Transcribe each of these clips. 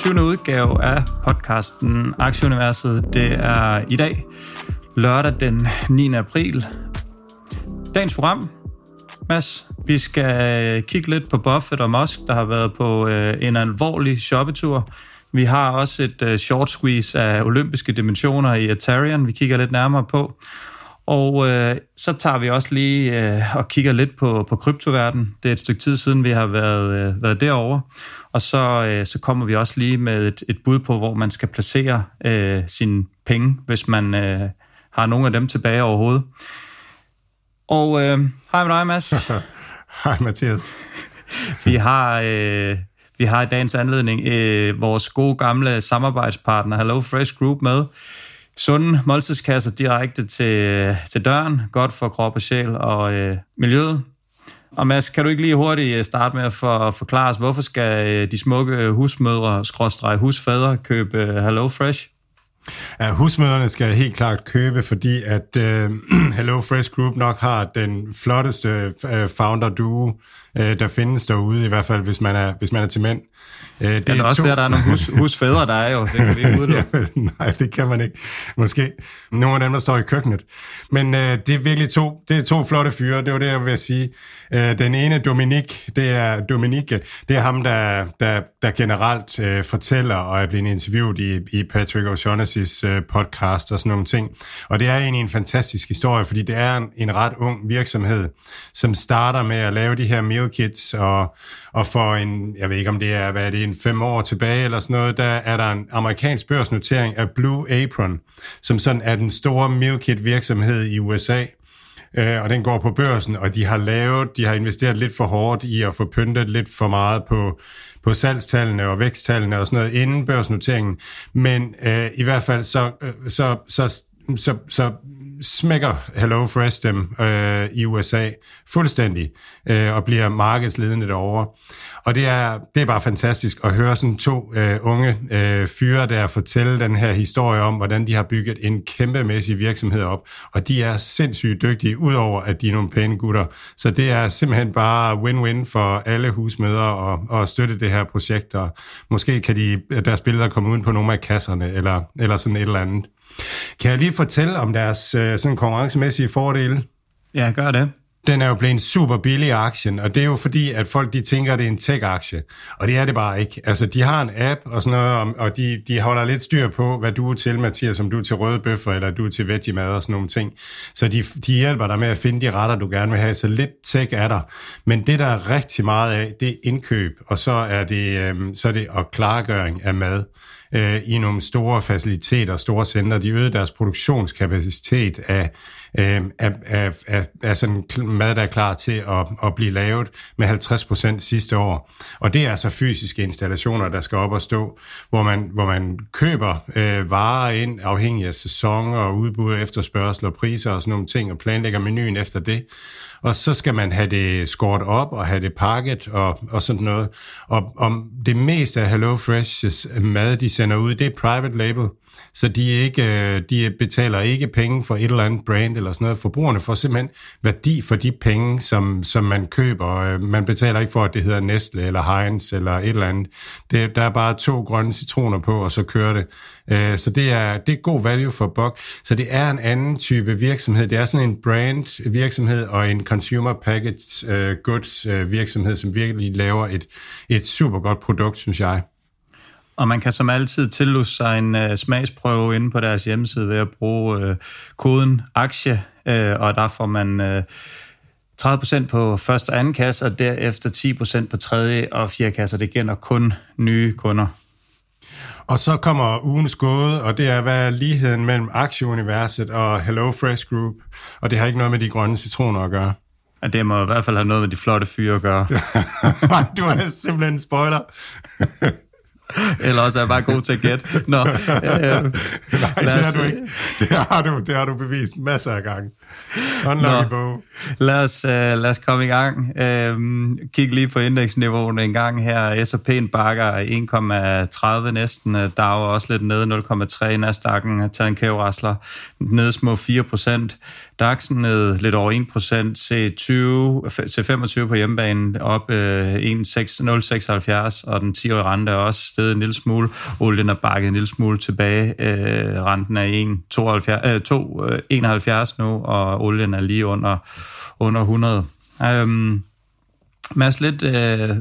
20. udgave af podcasten Aktieuniverset. Det er i dag, lørdag den 9. april. Dagens program, Mads, vi skal kigge lidt på Buffett og Musk, der har været på øh, en alvorlig shoppetur. Vi har også et øh, short squeeze af olympiske dimensioner i Ethereum, vi kigger lidt nærmere på. Og øh, så tager vi også lige øh, og kigger lidt på, på kryptoverden. Det er et stykke tid siden, vi har været, øh, været derovre. Og så, øh, så kommer vi også lige med et, et bud på, hvor man skal placere øh, sine penge, hvis man øh, har nogle af dem tilbage overhovedet. Og øh, hej med dig, Mads. Hej Mathias. Vi har, øh, vi har i dagens anledning øh, vores gode gamle samarbejdspartner Hello Fresh Group med. Sunde måltidskasser direkte til, til døren. Godt for krop og sjæl og øh, miljøet. Og Mads, kan du ikke lige hurtigt øh, starte med at for, forklare os, hvorfor skal øh, de smukke husmødre, skråstrej husfædre, købe øh, Hello Fresh? Ja, husmøderne skal helt klart købe, fordi at øh, Hello Fresh Group nok har den flotteste øh, founder duo, uh, der findes derude, i hvert fald hvis man er, hvis man er til mænd. Uh, det kan også være, at der er nogle hus, husfædre, der er jo. Det kan vi ikke udelukke. ja, nej, det kan man ikke. Måske nogle af dem, der står i køkkenet. Men øh, det er virkelig to, det er to flotte fyre, det var det, jeg vil sige. Øh, den ene, Dominik, det er Dominique, det er ham, der, der, der generelt øh, fortæller og er blevet interviewet i, i Patrick O'Shaughnessy's øh, podcast og sådan nogle ting. Og det er egentlig en fantastisk historie, fordi det er en, en ret ung virksomhed, som starter med at lave de her meal kits, og, og for en, jeg ved ikke om det er, hvad er det, en fem år tilbage eller sådan noget, der er der en amerikansk børsnotering af Blue Apron, som sådan er den store meal kit virksomhed i USA. Øh, og den går på børsen, og de har lavet, de har investeret lidt for hårdt i at få pyntet lidt for meget på, på salgstallene og væksttallene og sådan noget inden børsnoteringen. Men øh, i hvert fald så, øh, så, så, så, så smækker Hello Fresh dem øh, i USA fuldstændig øh, og bliver markedsledende derovre. Og det er, det er bare fantastisk at høre sådan to øh, unge øh, fyre der fortælle den her historie om, hvordan de har bygget en kæmpemæssig virksomhed op. Og de er sindssygt dygtige, udover at de er nogle pæne gutter. Så det er simpelthen bare win-win for alle husmødre at, at støtte det her projekt. Og måske kan de, deres billeder komme ud på nogle af kasserne, eller, eller sådan et eller andet. Kan jeg lige fortælle om deres øh, sådan konkurrencemæssige fordele? Ja, gør det. Den er jo blevet en super billig aktien, og det er jo fordi, at folk de tænker, at det er en tech-aktie. Og det er det bare ikke. Altså, de har en app og sådan noget, og de, de holder lidt styr på, hvad du er til, Mathias, om du er til røde bøffer, eller du er til veggie-mad og sådan nogle ting. Så de, de hjælper dig med at finde de retter, du gerne vil have. Så lidt tech er der. Men det, der er rigtig meget af, det er indkøb, og så er det, øhm, så er det og klargøring af mad øh, i nogle store faciliteter, store centre. De øgede deres produktionskapacitet af, øh, af, af, af, af sådan mad, der er klar til at, at blive lavet med 50 procent sidste år. Og det er altså fysiske installationer, der skal op og stå, hvor man, hvor man køber øh, varer ind afhængig af sæson og udbud, efterspørgsel og priser og sådan nogle ting, og planlægger menuen efter det og så skal man have det skåret op og have det pakket og, og sådan noget. Og om det meste af HelloFresh's mad, de sender ud, det er private label. Så de, ikke, øh, de betaler ikke penge for et eller andet brand eller sådan noget. Forbrugerne får simpelthen værdi for de penge, som, som man køber. Øh, man betaler ikke for, at det hedder Nestle eller Heinz eller et eller andet. Det, der er bare to grønne citroner på, og så kører det. Øh, så det er, det er god value for buck. Så det er en anden type virksomhed. Det er sådan en brand virksomhed og en consumer packaged goods virksomhed, som virkelig laver et, et super godt produkt, synes jeg. Og man kan som altid tillusse sig en uh, smagsprøve inde på deres hjemmeside ved at bruge uh, koden aktie, uh, og der får man uh, 30% på første og anden kasse, og derefter 10% på tredje og fjerde kasse. Det gælder kun nye kunder. Og så kommer ugens gåde, og det er, hvad er ligheden mellem Aktieuniverset og Hello Fresh Group? Og det har ikke noget med de grønne citroner at gøre. Ja, det må i hvert fald have noget med de flotte fyre at gøre. Du er simpelthen en spoiler. Eller også er jeg bare god til at gætte. Nå, øh, Nej, det har du ikke. Det har du, det har du bevist masser af gange. Unlucky bog. Lad os, uh, lad os komme i gang. Uh, kig lige på indeksniveauet en gang her. S&P'en bakker 1,30 næsten. Uh, Dow er også lidt nede 0,3. Nasdaq'en har taget en kæverasler nede små 4 procent. DAX'en ned lidt over 1 procent. C20 til 25 på hjemmebanen op uh, 1,076 og den 10-årige rente er også steget en lille smule. Olien er bakket en lille smule tilbage. Uh, renten er 1,72 uh, 2, uh, 71 nu, og olien er lige under, under 100. Øhm, Mads, lidt, øh,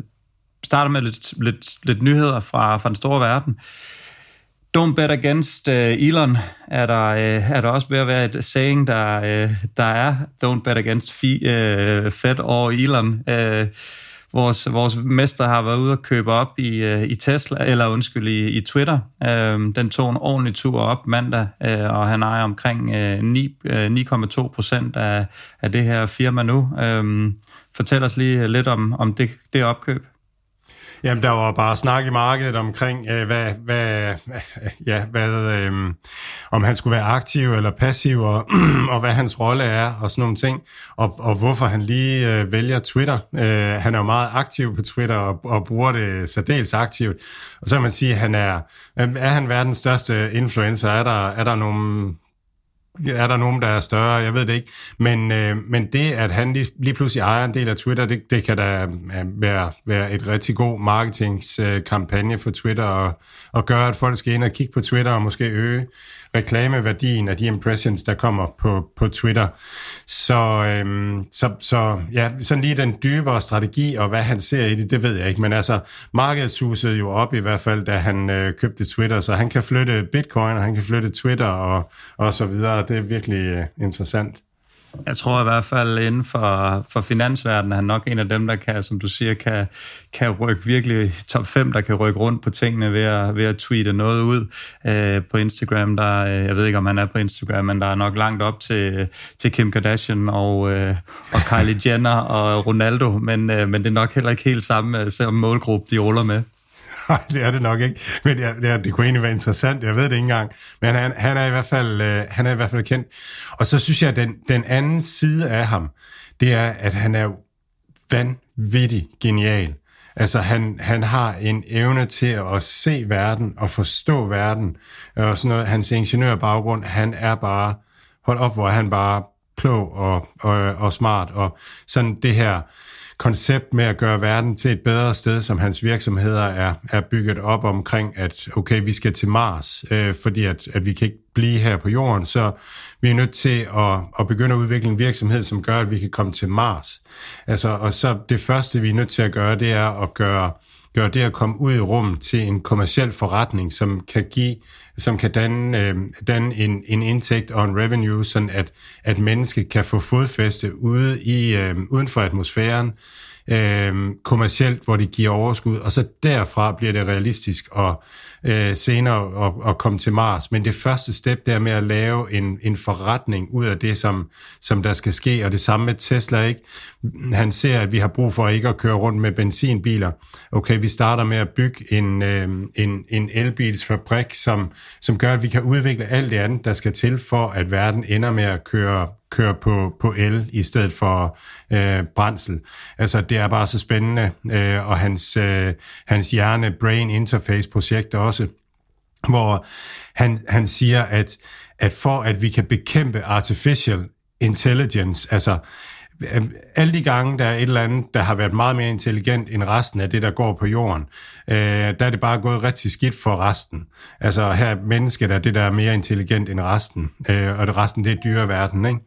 starter med lidt, lidt, lidt nyheder fra, fra den store verden. Don't bet against uh, Elon er der, uh, er der også ved at være et saying, der, uh, der er. Don't bet against fi, uh, Fed og Elon. Uh, vores, vores mester har været ude og købe op i, øh, i Tesla, eller undskyld, i, i Twitter. Uh, den tog en ordentlig tur op mandag, øh, og han ejer omkring øh, 9, 9,2 procent af, af det her firma nu. Uh, fortæl os lige lidt om, om det, det opkøb. Jamen, der var bare snak i markedet omkring, øh, hvad, hvad, ja, hvad, øh, om han skulle være aktiv eller passiv, og, og hvad hans rolle er, og sådan nogle ting, og, og hvorfor han lige øh, vælger Twitter. Øh, han er jo meget aktiv på Twitter, og, og bruger det særdeles aktivt. Og så kan man sige, at han er, øh, er han verdens største influencer? Er der, er der nogle er der nogen, der er større? Jeg ved det ikke. Men, øh, men det, at han lige, lige pludselig ejer en del af Twitter, det, det kan da øh, være, være et rigtig god marketingskampagne for Twitter, og, og gøre, at folk skal ind og kigge på Twitter, og måske øge reklameværdien af de impressions, der kommer på, på Twitter. Så, øhm, så, så ja, sådan lige den dybere strategi, og hvad han ser i det, det ved jeg ikke. Men altså, markedet susede jo op i hvert fald, da han øh, købte Twitter, så han kan flytte bitcoin, og han kan flytte Twitter, og, og så videre. Det er virkelig øh, interessant. Jeg tror i hvert fald inden for, for finansverdenen er han nok en af dem, der kan, som du siger, kan, kan rykke virkelig top 5, der kan rykke rundt på tingene ved at, ved at tweete noget ud øh, på Instagram. Der, øh, jeg ved ikke, om han er på Instagram, men der er nok langt op til, til Kim Kardashian og, øh, og Kylie Jenner og Ronaldo, men, øh, men det er nok heller ikke helt samme øh, som målgruppe, de ruller med. Nej, det er det nok ikke. Men det, det, det kunne egentlig være interessant. Jeg ved det ikke engang. Men han, han, er, i hvert fald, øh, han er i hvert fald kendt. Og så synes jeg, at den, den anden side af ham, det er, at han er vanvittig genial. Altså, han, han har en evne til at se verden og forstå verden. Og sådan noget. Hans ingeniørbaggrund, han er bare, hold op, hvor er han bare klog og, og, og smart. Og sådan det her koncept med at gøre verden til et bedre sted, som hans virksomheder er, er bygget op omkring, at okay, vi skal til Mars, øh, fordi at, at vi kan ikke blive her på jorden, så vi er nødt til at, at begynde at udvikle en virksomhed, som gør, at vi kan komme til Mars. Altså, og så det første, vi er nødt til at gøre, det er at gøre gøre det at komme ud i rummet til en kommersiel forretning, som kan give, som kan danne, øh, danne en, en indtægt og en revenue, sådan at, at mennesket kan få fodfæste ude i, øh, uden for atmosfæren, øh, kommercielt, hvor det giver overskud, og så derfra bliver det realistisk og øh, senere at, at komme til Mars. Men det første step der med at lave en, en forretning ud af det, som, som der skal ske, og det samme med Tesla, ikke? Han ser, at vi har brug for ikke at køre rundt med benzinbiler. Okay, vi starter med at bygge en, øh, en, en elbilsfabrik, som, som gør, at vi kan udvikle alt det andet, der skal til for, at verden ender med at køre køre på, på el i stedet for øh, brændsel. Altså, det er bare så spændende, øh, og hans, øh, hans hjerne-brain interface-projekt også, hvor han, han siger, at, at for at vi kan bekæmpe artificial intelligence, altså øh, alle de gange, der er et eller andet, der har været meget mere intelligent end resten af det, der går på jorden, øh, der er det bare gået rigtig skidt for resten. Altså her er mennesket er det, der er mere intelligent end resten, øh, og det resten det er dyreverden. Ikke?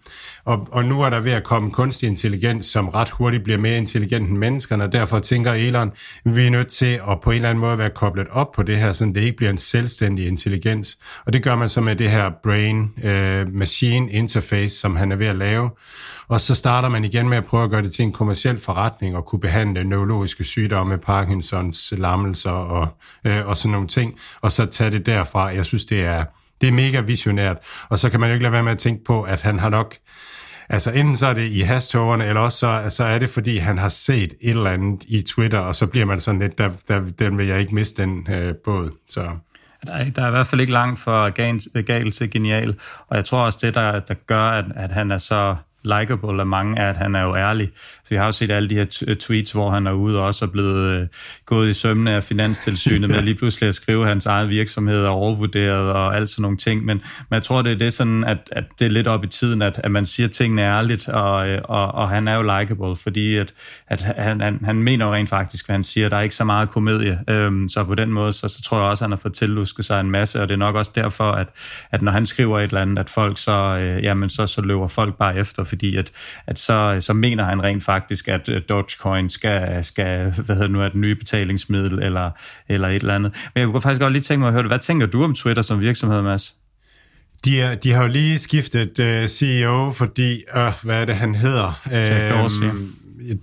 Og, og nu er der ved at komme kunstig intelligens, som ret hurtigt bliver mere intelligent end menneskerne, og derfor tænker Elon, vi er nødt til at på en eller anden måde være koblet op på det her, så det ikke bliver en selvstændig intelligens. Og det gør man så med det her brain-machine øh, interface, som han er ved at lave. Og så starter man igen med at prøve at gøre det til en kommersiel forretning og kunne behandle neurologiske sygdomme, Parkinsons, lammelser og, øh, og sådan nogle ting, og så tage det derfra. Jeg synes, det er, det er mega visionært. Og så kan man jo ikke lade være med at tænke på, at han har nok Altså enten så er det i hastoverne, eller også så, så er det, fordi han har set et eller andet i Twitter, og så bliver man sådan lidt, der, der, den vil jeg ikke miste den øh, båd. Så. Der er, der er i hvert fald ikke langt fra galt til genial, og jeg tror også, det, der, der gør, at, at han er så likable af mange, er, at han er jo ærlig. Så vi har jo set alle de her tweets, hvor han er ude og også er blevet øh, gået i sømne af Finanstilsynet med lige pludselig at skrive, at hans egen virksomhed er overvurderet og alt sådan nogle ting. Men, men jeg tror, det er det sådan, at, at det er lidt op i tiden, at, at man siger tingene ærligt, og, øh, og, og han er jo likable, fordi at, at han, han, han mener jo rent faktisk, hvad han siger. Der er ikke så meget komedie. Øhm, så på den måde, så, så tror jeg også, at han har fået tillusket sig en masse, og det er nok også derfor, at, at når han skriver et eller andet, at folk så, øh, jamen, så, så løber folk bare efter, fordi at, at så, så mener han rent faktisk, at øh, Dogecoin skal, skal hvad hedder nu, et nye betalingsmiddel eller, eller et eller andet. Men jeg kunne faktisk godt lige tænke mig at høre, hvad tænker du om Twitter som virksomhed, Mads? De, er, de har jo lige skiftet uh, CEO, fordi, uh, hvad er det, han hedder? Jack Dorsey. Uh,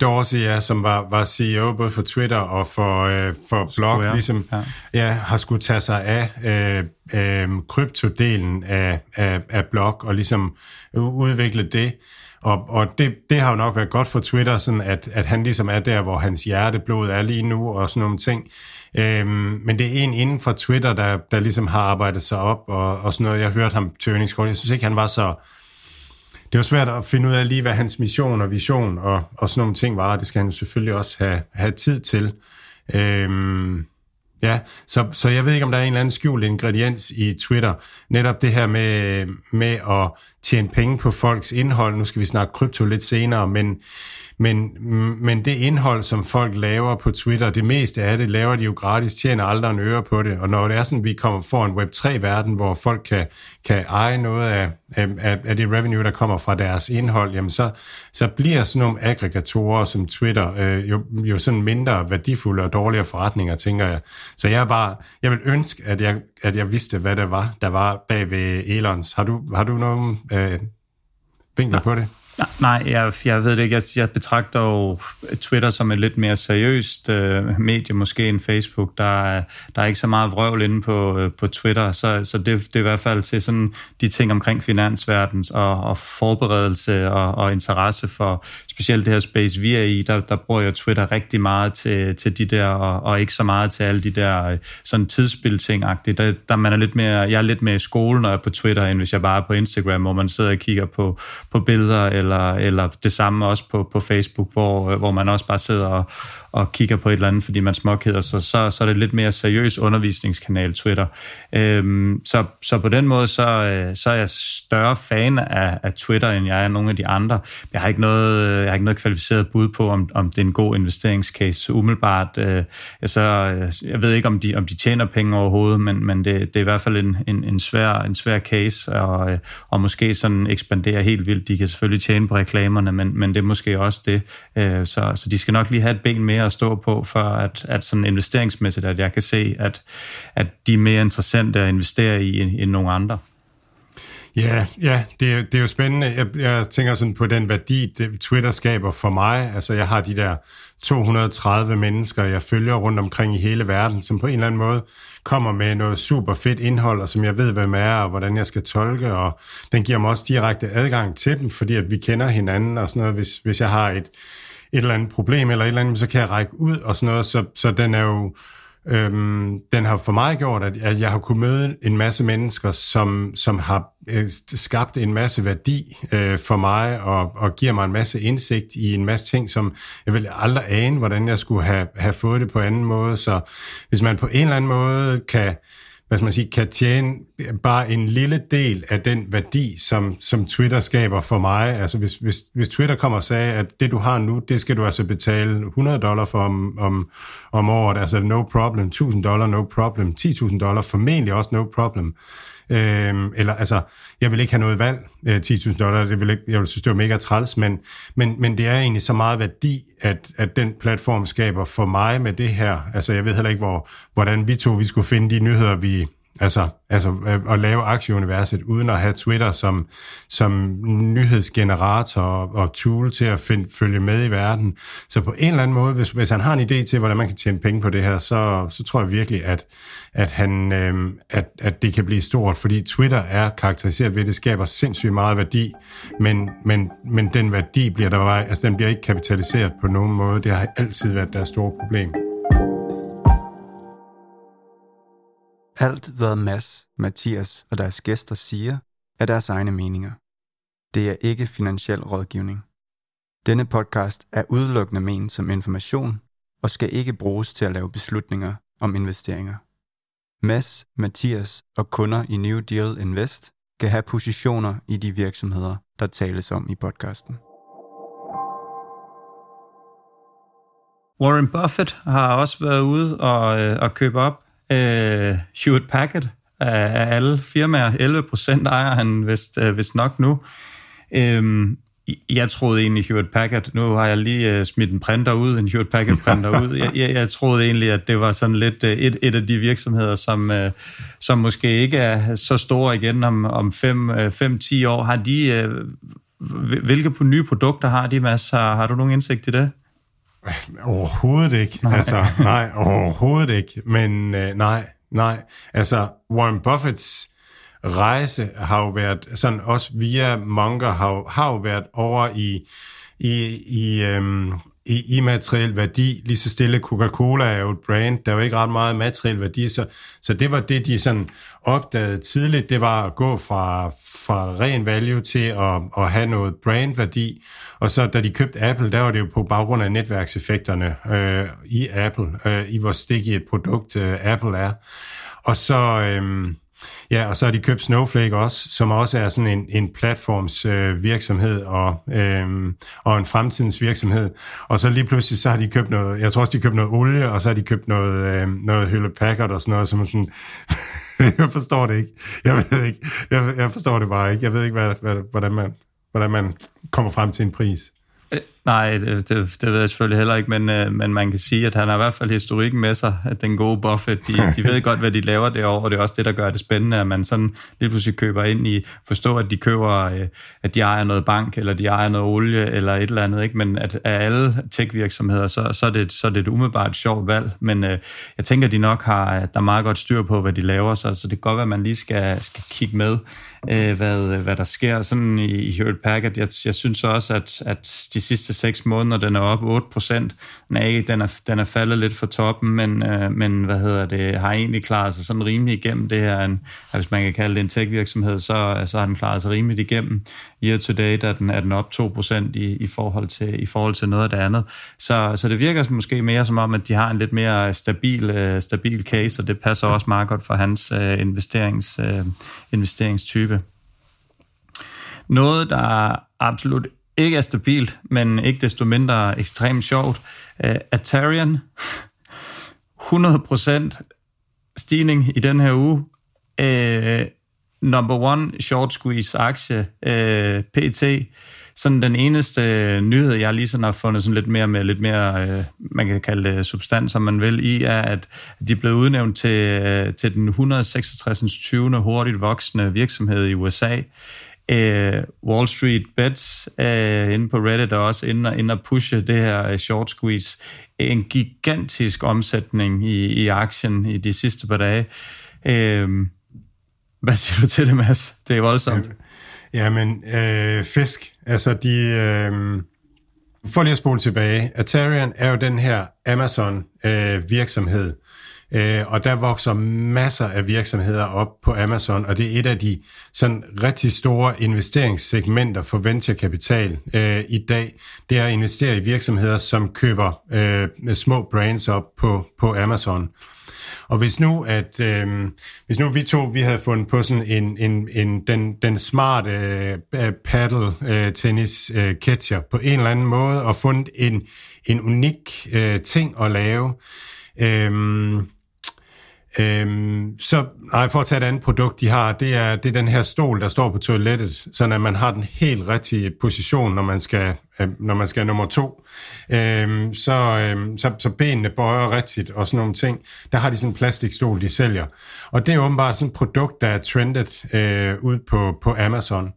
Dorsey, ja, som var, var CEO både for Twitter og for, uh, for Blog, ja. ligesom ja. Ja, har skulle tage sig af uh, uh, kryptodelen af, af, af Blog og ligesom udvikle det. Og, og det, det har jo nok været godt for Twitter, sådan at, at han ligesom er der, hvor hans hjerteblod er lige nu, og sådan nogle ting. Øhm, men det er en inden for Twitter, der, der ligesom har arbejdet sig op, og, og sådan noget. Jeg hørte ham til Jeg synes ikke, han var så... Det var svært at finde ud af lige, hvad hans mission og vision og, og sådan nogle ting var, og det skal han jo selvfølgelig også have, have tid til. Øhm, Ja, så, så jeg ved ikke, om der er en eller anden skjult ingrediens i Twitter. Netop det her med, med at tjene penge på folks indhold. Nu skal vi snakke krypto lidt senere, men men, men det indhold, som folk laver på Twitter, det meste af det laver de jo gratis, tjener aldrig en øre på det. Og når det er sådan, at vi kommer for en Web3-verden, hvor folk kan, kan eje noget af, af, af det revenue, der kommer fra deres indhold, jamen så, så bliver sådan nogle aggregatorer som Twitter øh, jo, jo sådan mindre værdifulde og dårligere forretninger, tænker jeg. Så jeg bare, jeg vil ønske, at jeg, at jeg vidste, hvad det var, der var bag ved Elons. Har du, har du nogen øh, vinkler på det? Nej, jeg, jeg ved det ikke. Jeg, jeg betragter jo Twitter som et lidt mere seriøst øh, medie, måske end Facebook. Der er, der er ikke så meget vrøvl inde på, øh, på Twitter, så, så det, det er i hvert fald til sådan de ting omkring finansverdens og, og forberedelse og, og interesse for specielt det her space, vi er i, der, der bruger jeg Twitter rigtig meget til, til de der, og, og ikke så meget til alle de der øh, sådan tidsspil-ting der, der man er lidt mere, jeg er lidt mere i skole, når jeg er på Twitter, end hvis jeg bare er på Instagram, hvor man sidder og kigger på, på billeder, eller, eller det samme også på, på Facebook, hvor, hvor man også bare sidder og, og kigger på et eller andet, fordi man småkeder sig, så, så er det lidt mere seriøs undervisningskanal Twitter. Øhm, så, så på den måde, så, øh, så er jeg større fan af, af Twitter, end jeg er nogle af de andre. Jeg har ikke noget, øh, jeg har ikke noget kvalificeret bud på, om, om det er en god investeringscase umiddelbart. Øh, altså, jeg ved ikke, om de, om de tjener penge overhovedet, men, men det, det er i hvert fald en, en, en, svær, en svær case, og, og måske sådan ekspandere helt vildt. De kan selvfølgelig tjene på reklamerne, men, men det er måske også det. Øh, så, så de skal nok lige have et ben mere at stå på, for at, at sådan investeringsmæssigt, at jeg kan se, at, at de er mere interessante at investere i end, end nogle andre. Ja, ja det, er, det er jo spændende. Jeg, jeg tænker sådan på den værdi, det Twitter skaber for mig. Altså, jeg har de der 230 mennesker, jeg følger rundt omkring i hele verden, som på en eller anden måde kommer med noget super fedt indhold, og som jeg ved, hvem er, og hvordan jeg skal tolke, og den giver mig også direkte adgang til dem, fordi at vi kender hinanden og sådan noget. Hvis, hvis jeg har et, et eller andet problem eller et eller andet, så kan jeg række ud og sådan noget, så, så den er jo Øhm, den har for mig gjort, at, at jeg har kunnet møde en masse mennesker, som, som har øh, skabt en masse værdi øh, for mig, og, og giver mig en masse indsigt i en masse ting, som jeg ville aldrig ane, hvordan jeg skulle have, have fået det på anden måde. Så hvis man på en eller anden måde kan hvad skal man sige, kan tjene bare en lille del af den værdi, som, som Twitter skaber for mig. Altså hvis, hvis, hvis Twitter kommer og sagde, at det du har nu, det skal du altså betale 100 dollar for om, om, om året, altså no problem, 1000 dollar, no problem, 10.000 dollar, formentlig også no problem. Øhm, eller altså, jeg vil ikke have noget valg, øh, 10.000 dollar, det vil ikke, jeg vil synes, det var mega træls, men, men, men det er egentlig så meget værdi, at, at den platform skaber for mig med det her. Altså, jeg ved heller ikke, hvor, hvordan vi to vi skulle finde de nyheder, vi, Altså, altså øh, at lave aktieuniverset uden at have Twitter som, som nyhedsgenerator og, og tool til at find, følge med i verden. Så på en eller anden måde, hvis, hvis han har en idé til, hvordan man kan tjene penge på det her, så, så tror jeg virkelig, at, at, han, øh, at, at det kan blive stort, fordi Twitter er karakteriseret ved, at det skaber sindssygt meget værdi, men, men, men den værdi bliver der altså den bliver ikke kapitaliseret på nogen måde. Det har altid været deres store problem. Alt hvad Mads, Mathias og deres gæster siger, er deres egne meninger. Det er ikke finansiel rådgivning. Denne podcast er udelukkende ment som information og skal ikke bruges til at lave beslutninger om investeringer. Mads, Mathias og kunder i New Deal Invest kan have positioner i de virksomheder, der tales om i podcasten. Warren Buffett har også været ude og, øh, og købe op øh, Hewitt Packard øh, af alle firmaer. 11 procent ejer han vist, øh, vist nok nu. Øhm, jeg troede egentlig Hewitt Packard, nu har jeg lige øh, smidt en printer ud, en Hewitt Packard printer ud. Jeg, jeg, jeg troede egentlig, at det var sådan lidt øh, et, et af de virksomheder, som, øh, som måske ikke er så store igen om, om 5-10 øh, år. Har de, øh, hvilke nye produkter har de, Mads? Har, har du nogen indsigt i det? Overhovedet ikke. Nej. Altså, nej, overhovedet ikke. Men øh, nej, nej. Altså, Warren Buffetts rejse har jo været, sådan også via Munger, har, har jo været over i, i, i øhm, i immateriel værdi. Lige så stille Coca-Cola er jo et brand, der er jo ikke ret meget materiel værdi, så, så det var det, de sådan opdagede tidligt, det var at gå fra, fra ren value til at, at have noget brandværdi, og så da de købte Apple, der var det jo på baggrund af netværkseffekterne øh, i Apple, øh, i hvor stik et produkt øh, Apple er. Og så... Øh, Ja, og så har de købt Snowflake også, som også er sådan en, en platforms øh, virksomhed og, øh, og en fremtidens virksomhed. Og så lige pludselig, så har de købt noget, jeg tror også, de købt noget olie, og så har de købt noget, øh, noget Hewlett Packard og sådan noget, som sådan, jeg forstår det ikke. Jeg ved ikke. Jeg, jeg forstår det bare ikke. Jeg ved ikke, hvad, hvad, hvordan, man, hvordan man kommer frem til en pris. Nej, det, det, det ved jeg selvfølgelig heller ikke, men, øh, men man kan sige, at han har i hvert fald historikken med sig, at den gode Buffett, de, de ved godt, hvad de laver derovre, og det er også det, der gør det spændende, at man sådan lige pludselig køber ind i, forstå, at de køber, øh, at de ejer noget bank, eller de ejer noget olie, eller et eller andet, ikke? men at af alle tech-virksomheder, så, så, er det, så er det et umiddelbart sjovt valg, men øh, jeg tænker, at de nok har, der er meget godt styr på, hvad de laver, så, så det kan godt være, at man lige skal, skal kigge med, øh, hvad, hvad der sker sådan i, i Hewlett Packard. Jeg, jeg synes også, at, at de sidste seks måneder, den er op 8 procent. Nej, den er, den er faldet lidt fra toppen, men, øh, men hvad hedder det, har egentlig klaret sig sådan rimelig igennem det her. En, hvis man kan kalde det en tech-virksomhed, så, så har den klaret sig rimelig igennem. Year to date er den, er den op 2 procent i, i, forhold til, i forhold til noget af det andet. Så, så det virker måske mere som om, at de har en lidt mere stabil, øh, stabil case, og det passer også meget godt for hans øh, investerings, øh, investeringstype. Noget, der absolut ikke er stabilt, men ikke desto mindre ekstremt sjovt. Uh, Atarian, 100% stigning i den her uge. Uh, number one short squeeze aktie, øh, uh, PT. Sådan den eneste nyhed, jeg lige sådan har fundet sådan lidt mere med lidt mere, uh, man kan kalde det substans, som man vil, i, er, at de blev udnævnt til, til den 166. 20. hurtigt voksende virksomhed i USA øh, Wall Street Bets øh, inde på Reddit er også inde, inde at pushe det her øh, short squeeze. En gigantisk omsætning i, i aktien i de sidste par dage. Øh, hvad siger du til det, Mads? Det er voldsomt. Jamen, øh, fisk. Altså, de... Øh, for lige at spole tilbage. Atarian er jo den her Amazon-virksomhed, øh, Øh, og der vokser masser af virksomheder op på Amazon, og det er et af de sådan rigtig store investeringssegmenter for venturekapital øh, i dag. Det er at investere i virksomheder, som køber øh, små brands op på, på Amazon. Og hvis nu at øh, hvis nu vi to vi havde fundet på sådan en, en, en den, den smarte øh, paddle øh, tennis øh, catcher på en eller anden måde og fundet en en unik øh, ting at lave, øh, Øhm, så, nej, for at tage et andet produkt, de har, det er, det er den her stol, der står på toilettet, så at man har den helt rigtige position, når man skal øh, når man skal nummer to. Øh, så, øh, så, så benene bøjer rigtigt og sådan nogle ting. Der har de sådan en plastikstol, de sælger. Og det er åbenbart sådan et produkt, der er trendet øh, ud på, på Amazon.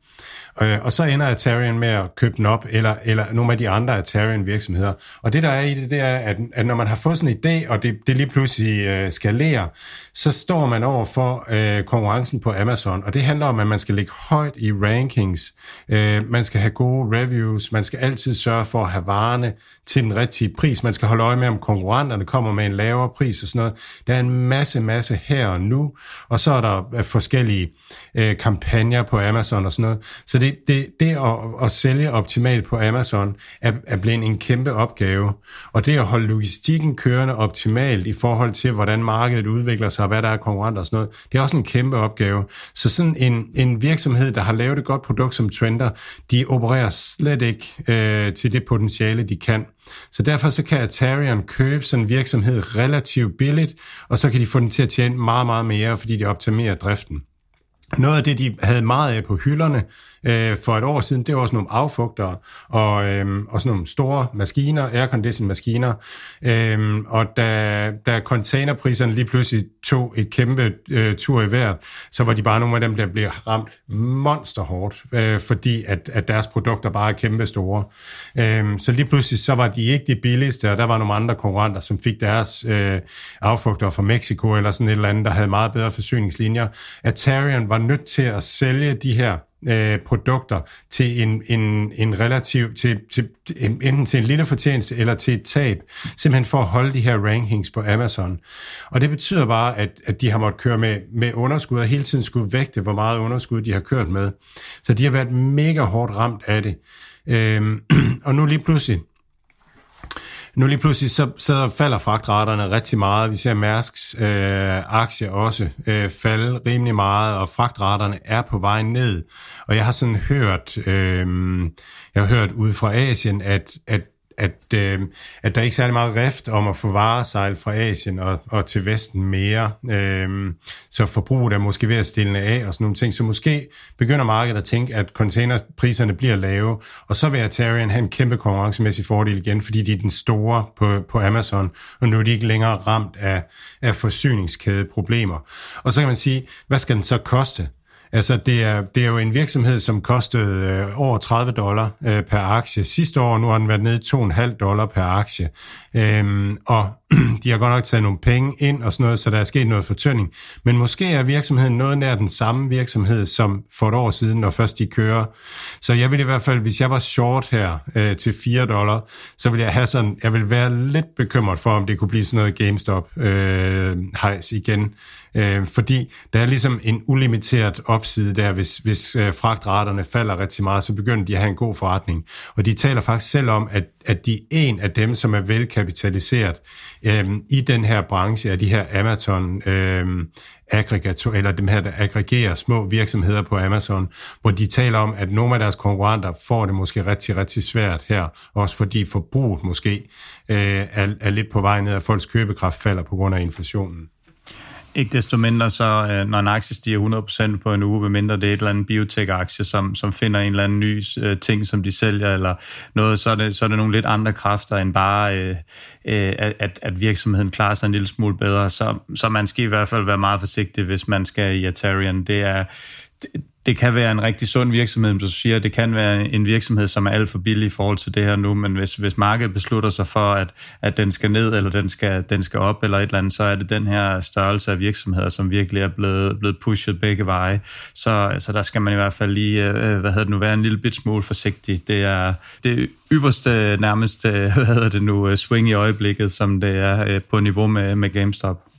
Øh, og så ender Atarian med at købe den op, eller, eller nogle af de andre Atarian virksomheder. Og det der er i det, det er, at, at når man har fået sådan en idé, og det, det lige pludselig øh, skalerer, så står man over for øh, konkurrencen på Amazon. Og det handler om, at man skal ligge højt i rankings. Øh, man skal have gode reviews. Man skal altid sørge for at have varerne til den rigtige pris. Man skal holde øje med, om konkurrenterne kommer med en lavere pris og sådan noget. Der er en masse, masse her og nu. Og så er der øh, forskellige øh, kampagner på Amazon og sådan noget. Så det, det, det at, at sælge optimalt på Amazon er, er blevet en kæmpe opgave. Og det at holde logistikken kørende optimalt i forhold til, hvordan markedet udvikler sig, og hvad der er konkurrenter og sådan noget, det er også en kæmpe opgave. Så sådan en, en virksomhed, der har lavet et godt produkt som Trender, de opererer slet ikke øh, Øh, til det potentiale, de kan. Så derfor så kan Atarian købe sådan en virksomhed relativt billigt, og så kan de få den til at tjene meget, meget mere, fordi de optimerer driften. Noget af det, de havde meget af på hylderne øh, for et år siden, det var sådan nogle affugtere og, øh, og sådan nogle store maskiner, aircondition maskiner. Øh, og da, da containerpriserne lige pludselig tog et kæmpe øh, tur i vejret, så var de bare nogle af dem, der blev ramt monsterhårdt, øh, fordi at, at deres produkter bare er kæmpe store. Øh, så lige pludselig så var de ikke de billigste, og der var nogle andre konkurrenter, som fik deres øh, affugtere fra Mexico eller sådan et eller andet, der havde meget bedre forsyningslinjer. Atarian var nødt til at sælge de her øh, produkter til en, en, en relativ, til, til, enten til en lille fortjeneste eller til et tab, simpelthen for at holde de her rankings på Amazon. Og det betyder bare, at, at de har måttet køre med, med underskud, og hele tiden skulle vægte, hvor meget underskud de har kørt med. Så de har været mega hårdt ramt af det. Øhm, og nu lige pludselig, nu lige pludselig, så, så falder fragtraterne rigtig meget. Vi ser Mærsks øh, aktie også øh, falde rimelig meget, og fragtraterne er på vej ned. Og jeg har sådan hørt, øh, jeg har hørt ud fra Asien, at, at at, øh, at der er ikke særlig meget rift om at få varesejl fra Asien og, og til Vesten mere. Øh, så forbruget er måske ved at stille af og sådan nogle ting. Så måske begynder markedet at tænke, at containerpriserne bliver lave, og så vil Atarian have en kæmpe konkurrencemæssig fordel igen, fordi de er den store på, på Amazon, og nu er de ikke længere ramt af, af forsyningskædeproblemer. Og så kan man sige, hvad skal den så koste? Altså, det er, det er jo en virksomhed, som kostede øh, over 30 dollar øh, per aktie sidste år. Nu har den været nede 2,5 dollar per aktie. Øhm, og de har godt nok taget nogle penge ind og sådan noget, så der er sket noget fortønding. Men måske er virksomheden noget nær den samme virksomhed som for et år siden, når først de kører. Så jeg vil i hvert fald, hvis jeg var short her øh, til 4 dollar, så vil jeg have sådan, jeg vil være lidt bekymret for, om det kunne blive sådan noget GameStop øh, igen. Øh, fordi der er ligesom en ulimiteret opside der, hvis, hvis øh, fragtraterne falder rigtig meget, så begynder de at have en god forretning. Og de taler faktisk selv om, at, at de er en af dem, som er velkapitaliseret øh, i den her branche af de her Amazon øh, aggregator, eller dem her, der aggregerer små virksomheder på Amazon, hvor de taler om, at nogle af deres konkurrenter får det måske rigtig, rigtig svært her, også fordi forbruget måske øh, er, er lidt på vej ned, at folks købekraft falder på grund af inflationen. Ikke desto mindre, så øh, når en aktie stiger 100% på en uge, mindre det er et eller andet biotech-aktie, som, som finder en eller anden ny øh, ting, som de sælger, eller noget, så er, det, så er det nogle lidt andre kræfter, end bare, øh, øh, at, at virksomheden klarer sig en lille smule bedre. Så, så man skal i hvert fald være meget forsigtig, hvis man skal i Atarian. Det er, det kan være en rigtig sund virksomhed, som du siger. Det kan være en virksomhed, som er alt for billig i forhold til det her nu, men hvis, hvis markedet beslutter sig for, at, at den skal ned, eller den skal, den skal op, eller et eller andet, så er det den her størrelse af virksomheder, som virkelig er blevet, blevet pushet begge veje. Så, så der skal man i hvert fald lige, øh, hvad hedder det nu, være en lille bit smule forsigtig. Det er det ypperste nærmest, øh, hvad hedder det nu, øh, swing i øjeblikket, som det er på niveau med, med GameStop.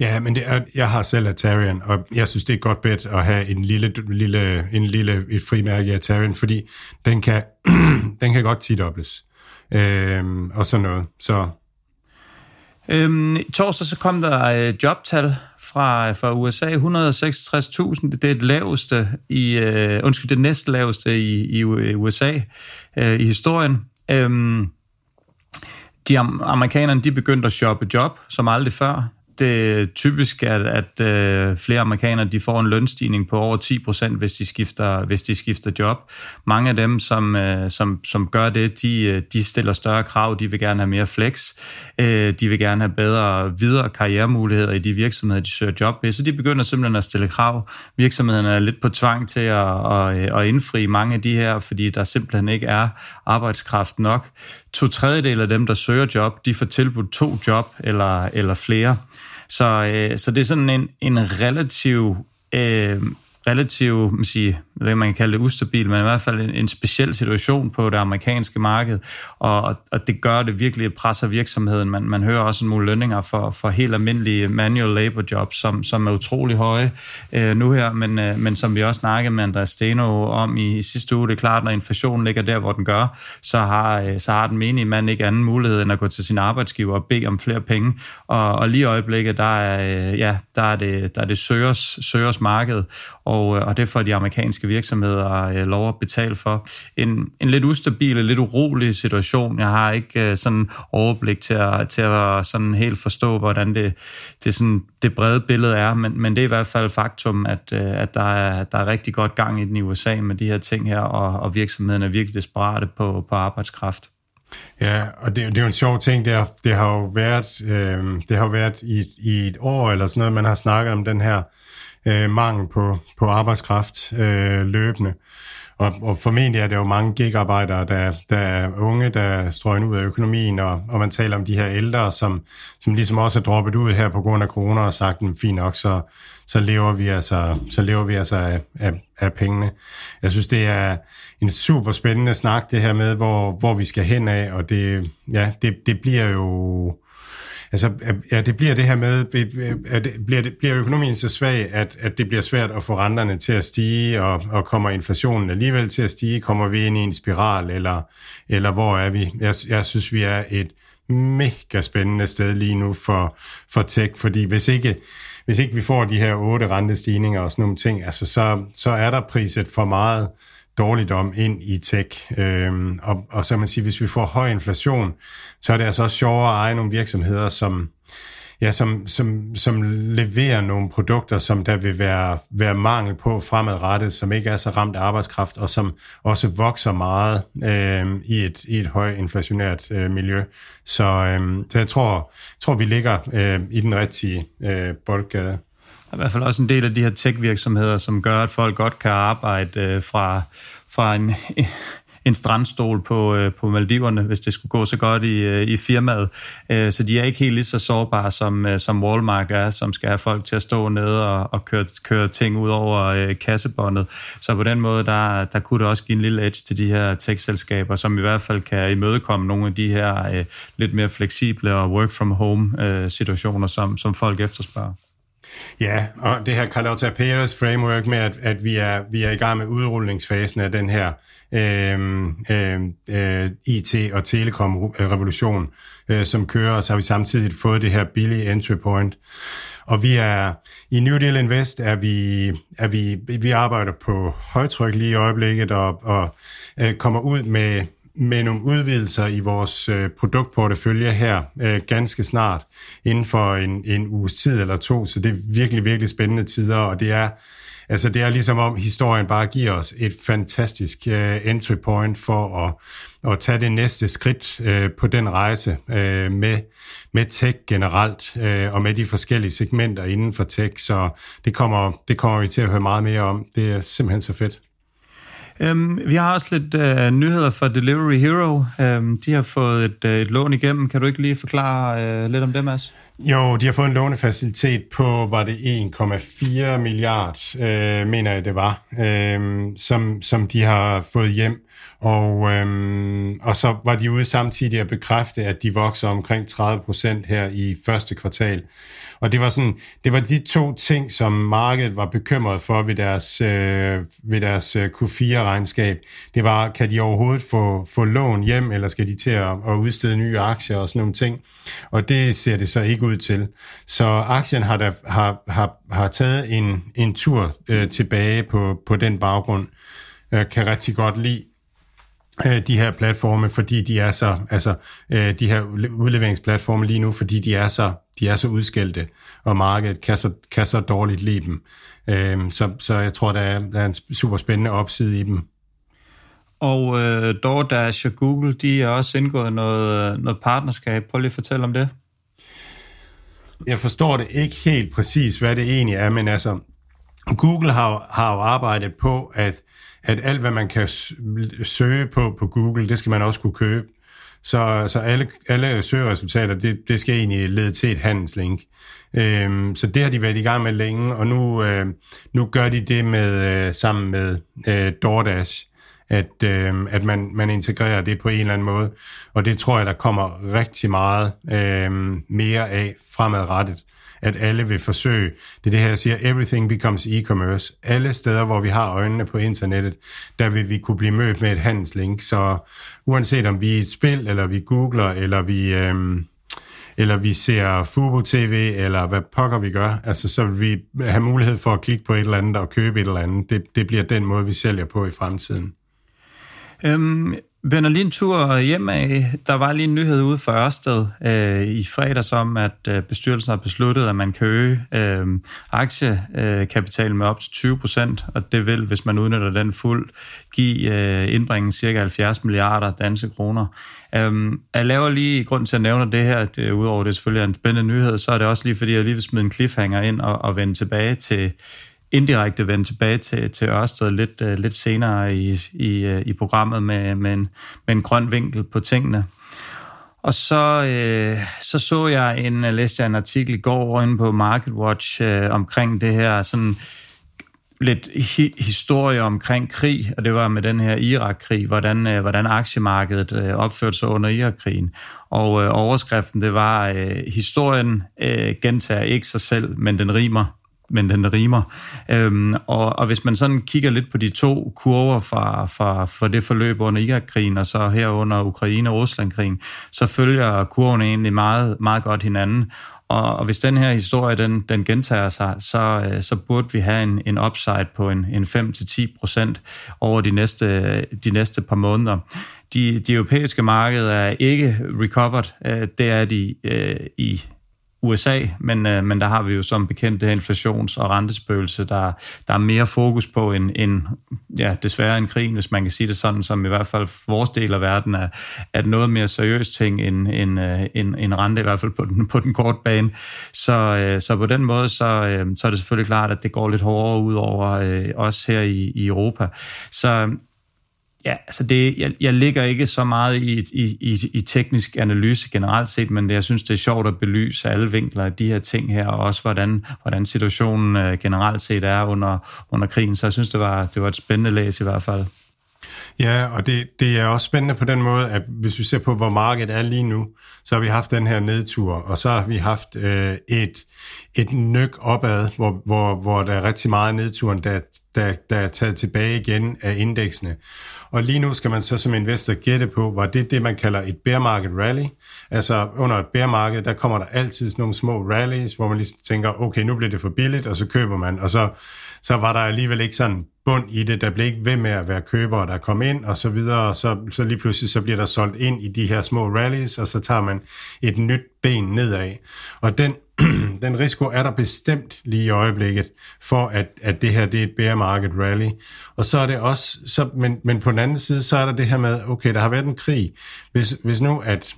Ja, men det er, jeg har selv Atarian, og jeg synes, det er et godt bet at have en lille, lille, en lille et frimærke af Atarian, fordi den kan, den kan godt tidobles. Øhm, og sådan noget. Så Øhm, torsdag så kom der øh, jobtal fra, fra USA, 166.000. Det er det laveste i, øh, undskyld, det næst laveste i, i USA øh, i historien. Øhm, de amerikanerne, de begyndte at shoppe job som aldrig før det øh, typisk, at, at øh, flere amerikanere de får en lønstigning på over 10 procent, hvis de skifter hvis de skifter job. Mange af dem, som, øh, som, som gør det, de, øh, de stiller større krav. De vil gerne have mere flex. Øh, de vil gerne have bedre videre karrieremuligheder i de virksomheder, de søger job i. Så de begynder simpelthen at stille krav. Virksomhederne er lidt på tvang til at, at, øh, at indfri mange af de her, fordi der simpelthen ikke er arbejdskraft nok. To tredjedel af dem, der søger job, de får tilbudt to job eller, eller flere. Så, øh, så det er sådan en, en relativ øh, relativt, man, sige, hvad man kan kalde det ustabil, men i hvert fald en, en speciel situation på det amerikanske marked, og, og det gør det virkelig, presser virksomheden. Man, man hører også nogle lønninger for, for helt almindelige manual labor jobs, som, som er utrolig høje øh, nu her, men, øh, men som vi også snakkede med Andreas Steno om i, i sidste uge, det er klart, når inflationen ligger der, hvor den gør, så har, øh, så har den menige mand ikke anden mulighed end at gå til sin arbejdsgiver og bede om flere penge, og, og lige i øjeblikket, der er, øh, ja, der er det, der er det søgers, søgers marked, og, og, øh, og det får de amerikanske virksomheder øh, lov at betale for. En, en lidt ustabil, lidt urolig situation. Jeg har ikke øh, sådan overblik til at, til at sådan helt forstå, hvordan det, det, sådan, det brede billede er, men, men det er i hvert fald faktum, at, at der, er, der er rigtig godt gang i den i USA med de her ting her, og, og virksomheden er virkelig desperate på, på arbejdskraft. Ja, og det, det er jo en sjov ting, det har, det har jo været, øh, det har været i, i et år eller sådan noget, man har snakket om den her øh, mangel på, på arbejdskraft øh, løbende. Og, og formentlig er det jo mange gigarbejdere, der, der er unge, der strøger ud af økonomien, og, og man taler om de her ældre, som, som ligesom også er droppet ud her på grund af corona og sagt, fint nok, så, så lever vi altså, så lever vi altså af, af, af pengene. Jeg synes, det er en super spændende snak, det her med, hvor, hvor vi skal hen af, og det, ja, det, det bliver jo Altså, ja, det bliver det her med, at bliver, det, bliver økonomien så svag, at, at det bliver svært at få renterne til at stige, og, og kommer inflationen alligevel til at stige? Kommer vi ind i en spiral, eller, eller hvor er vi? Jeg, jeg synes, vi er et mega spændende sted lige nu for, for tech, fordi hvis ikke, hvis ikke vi får de her otte rentestigninger og sådan nogle ting, altså så, så er der priset for meget dårligdom ind i tech. Øhm, og, og så man sige, hvis vi får høj inflation, så er det altså også sjovere at eje nogle virksomheder, som, ja, som, som, som leverer nogle produkter, som der vil være, være mangel på fremadrettet, som ikke er så ramt af arbejdskraft, og som også vokser meget øh, i, et, i et højt inflationært øh, miljø. Så, øh, så jeg tror, tror, vi ligger øh, i den rigtige øh, boldgade i hvert fald også en del af de her tech-virksomheder, som gør, at folk godt kan arbejde øh, fra, fra en, en strandstol på, øh, på Maldiverne, hvis det skulle gå så godt i, øh, i firmaet. Øh, så de er ikke helt lige så sårbare, som, øh, som Walmart er, som skal have folk til at stå nede og, og køre, køre ting ud over øh, kassebåndet. Så på den måde, der, der kunne det også give en lille edge til de her tech-selskaber, som i hvert fald kan imødekomme nogle af de her øh, lidt mere fleksible og work-from-home-situationer, øh, som, som folk efterspørger. Ja, og det her Carlotta Perez framework med, at, at vi, er, vi er i gang med udrulningsfasen af den her øhm, øhm, øh, øh, øh, IT- og telekom-revolution, øh, som kører, og så har vi samtidig fået det her billige entry point. Og vi er i New Deal Invest er vi, er vi, vi arbejder på højtryk lige i øjeblikket og, og øh, kommer ud med med nogle udvidelser i vores øh, produktportefølje her øh, ganske snart, inden for en, en uges tid eller to, så det er virkelig, virkelig spændende tider, og det er, altså det er ligesom om historien bare giver os et fantastisk øh, entry point for at, at tage det næste skridt øh, på den rejse øh, med, med tech generelt, øh, og med de forskellige segmenter inden for tech, så det kommer, det kommer vi til at høre meget mere om. Det er simpelthen så fedt. Øhm, vi har også lidt øh, nyheder fra Delivery Hero. Øhm, de har fået et, øh, et lån igennem. Kan du ikke lige forklare øh, lidt om det, Mads? Jo, de har fået en lånefacilitet på, var det 1,4 milliard, øh, mener jeg det var, øh, som, som de har fået hjem. Og, øh, og så var de ude samtidig at bekræfte, at de vokser omkring 30 procent her i første kvartal. Og det var sådan, det var de to ting, som markedet var bekymret for ved deres, øh, ved deres øh, Q4-regnskab. Det var, kan de overhovedet få, få lån hjem, eller skal de til at, at udstede nye aktier og sådan nogle ting. Og det ser det så ikke ud til. Så aktien har, der, har, har, har taget en, en tur øh, tilbage på, på den baggrund. Jeg kan rigtig godt lide de her platforme, fordi de er så, altså øh, de her udleveringsplatforme lige nu, fordi de er så, de er så udskældte, og markedet kan så, kan så dårligt lide dem. Øh, så, så jeg tror, der er, der er en super spændende opside i dem. Og øh, DoorDash og Google, de har også indgået noget, noget partnerskab. Prøv lige at fortælle om det. Jeg forstår det ikke helt præcis, hvad det egentlig er, men altså, Google har, har jo arbejdet på, at, at alt, hvad man kan søge på på Google, det skal man også kunne købe. Så, så alle, alle søgeresultater, det, det skal egentlig lede til et handelslink. Øhm, så det har de været i gang med længe, og nu, øh, nu gør de det med øh, sammen med øh, DoorDash at, øh, at man, man integrerer det på en eller anden måde. Og det tror jeg, der kommer rigtig meget øh, mere af fremadrettet at alle vil forsøge. Det er det her, jeg siger, everything becomes e-commerce. Alle steder, hvor vi har øjnene på internettet, der vil vi kunne blive mødt med et handelslink. Så uanset om vi er et spil, eller vi googler, eller vi... Øhm, eller vi ser Fubo TV, eller hvad pokker vi gør, altså så vil vi have mulighed for at klikke på et eller andet og købe et eller andet. Det, det bliver den måde, vi sælger på i fremtiden. Øhm, Bønder lige en tur hjem af. Der var lige en nyhed ude for Ørsted øh, i fredags om, at øh, bestyrelsen har besluttet, at man kan øge øh, aktiekapitalen øh, med op til 20 procent, og det vil, hvis man udnytter den fuld, give øh, indbringen cirka 70 milliarder danske kroner. Øh, jeg laver lige grund til at nævne det her, at øh, udover det selvfølgelig er en spændende nyhed, så er det også lige fordi, jeg lige vil smide en cliffhanger ind og, og vende tilbage til indirekte vende tilbage til, til Ørsted lidt, uh, lidt senere i, i, uh, i programmet med, med, en, med en grøn vinkel på tingene. Og så, øh, så så jeg en, øh, læste jeg en artikel i går inde på MarketWatch øh, omkring det her sådan lidt hi- historie omkring krig, og det var med den her Irak-krig, hvordan, øh, hvordan aktiemarkedet øh, opførte sig under Irak-krigen. Og øh, overskriften, det var, øh, historien øh, gentager ikke sig selv, men den rimer men den rimer. Øhm, og, og hvis man sådan kigger lidt på de to kurver fra, fra, fra det forløb under Irak-krigen, og så her under Ukraine- og Rusland-krigen, så følger kurven egentlig meget, meget godt hinanden. Og, og hvis den her historie, den, den gentager sig, så, øh, så burde vi have en, en upside på en, en 5-10 procent over de næste, de næste par måneder. De, de europæiske markeder er ikke recovered. Øh, det er de øh, i USA, men, øh, men der har vi jo som bekendt det her inflations- og rentespøgelse, der, der er mere fokus på en, en, ja, desværre en krig, hvis man kan sige det sådan, som i hvert fald vores del af verden er, er noget mere seriøst ting end, end, øh, end, end rente, i hvert fald på den, på den korte bane. Så, øh, så på den måde, så, øh, så er det selvfølgelig klart, at det går lidt hårdere ud over øh, os her i, i Europa. Så Ja, altså det, jeg, jeg ligger ikke så meget i, i, i, i teknisk analyse generelt set, men det, jeg synes, det er sjovt at belyse alle vinkler af de her ting her, og også hvordan, hvordan situationen øh, generelt set er under, under krigen. Så jeg synes, det var, det var et spændende læs i hvert fald. Ja, og det, det er også spændende på den måde, at hvis vi ser på, hvor markedet er lige nu, så har vi haft den her nedtur, og så har vi haft øh, et, et nyk opad, hvor, hvor, hvor der er rigtig meget nedturen, der, der, der er taget tilbage igen af indeksene. Og lige nu skal man så som investor gætte på, var det det, man kalder et bear market rally. Altså under et bear market, der kommer der altid sådan nogle små rallies, hvor man lige tænker, okay, nu bliver det for billigt, og så køber man, og så, så var der alligevel ikke sådan bund i det, der blev ikke ved med at være købere, der kom ind, og så videre, og så, så lige pludselig så bliver der solgt ind i de her små rallies, og så tager man et nyt ben nedad. Og den den risiko er der bestemt lige i øjeblikket, for at, at det her det er et bear market rally. Og så er det også, så, men, men på den anden side, så er der det her med, okay, der har været en krig. Hvis, hvis nu, at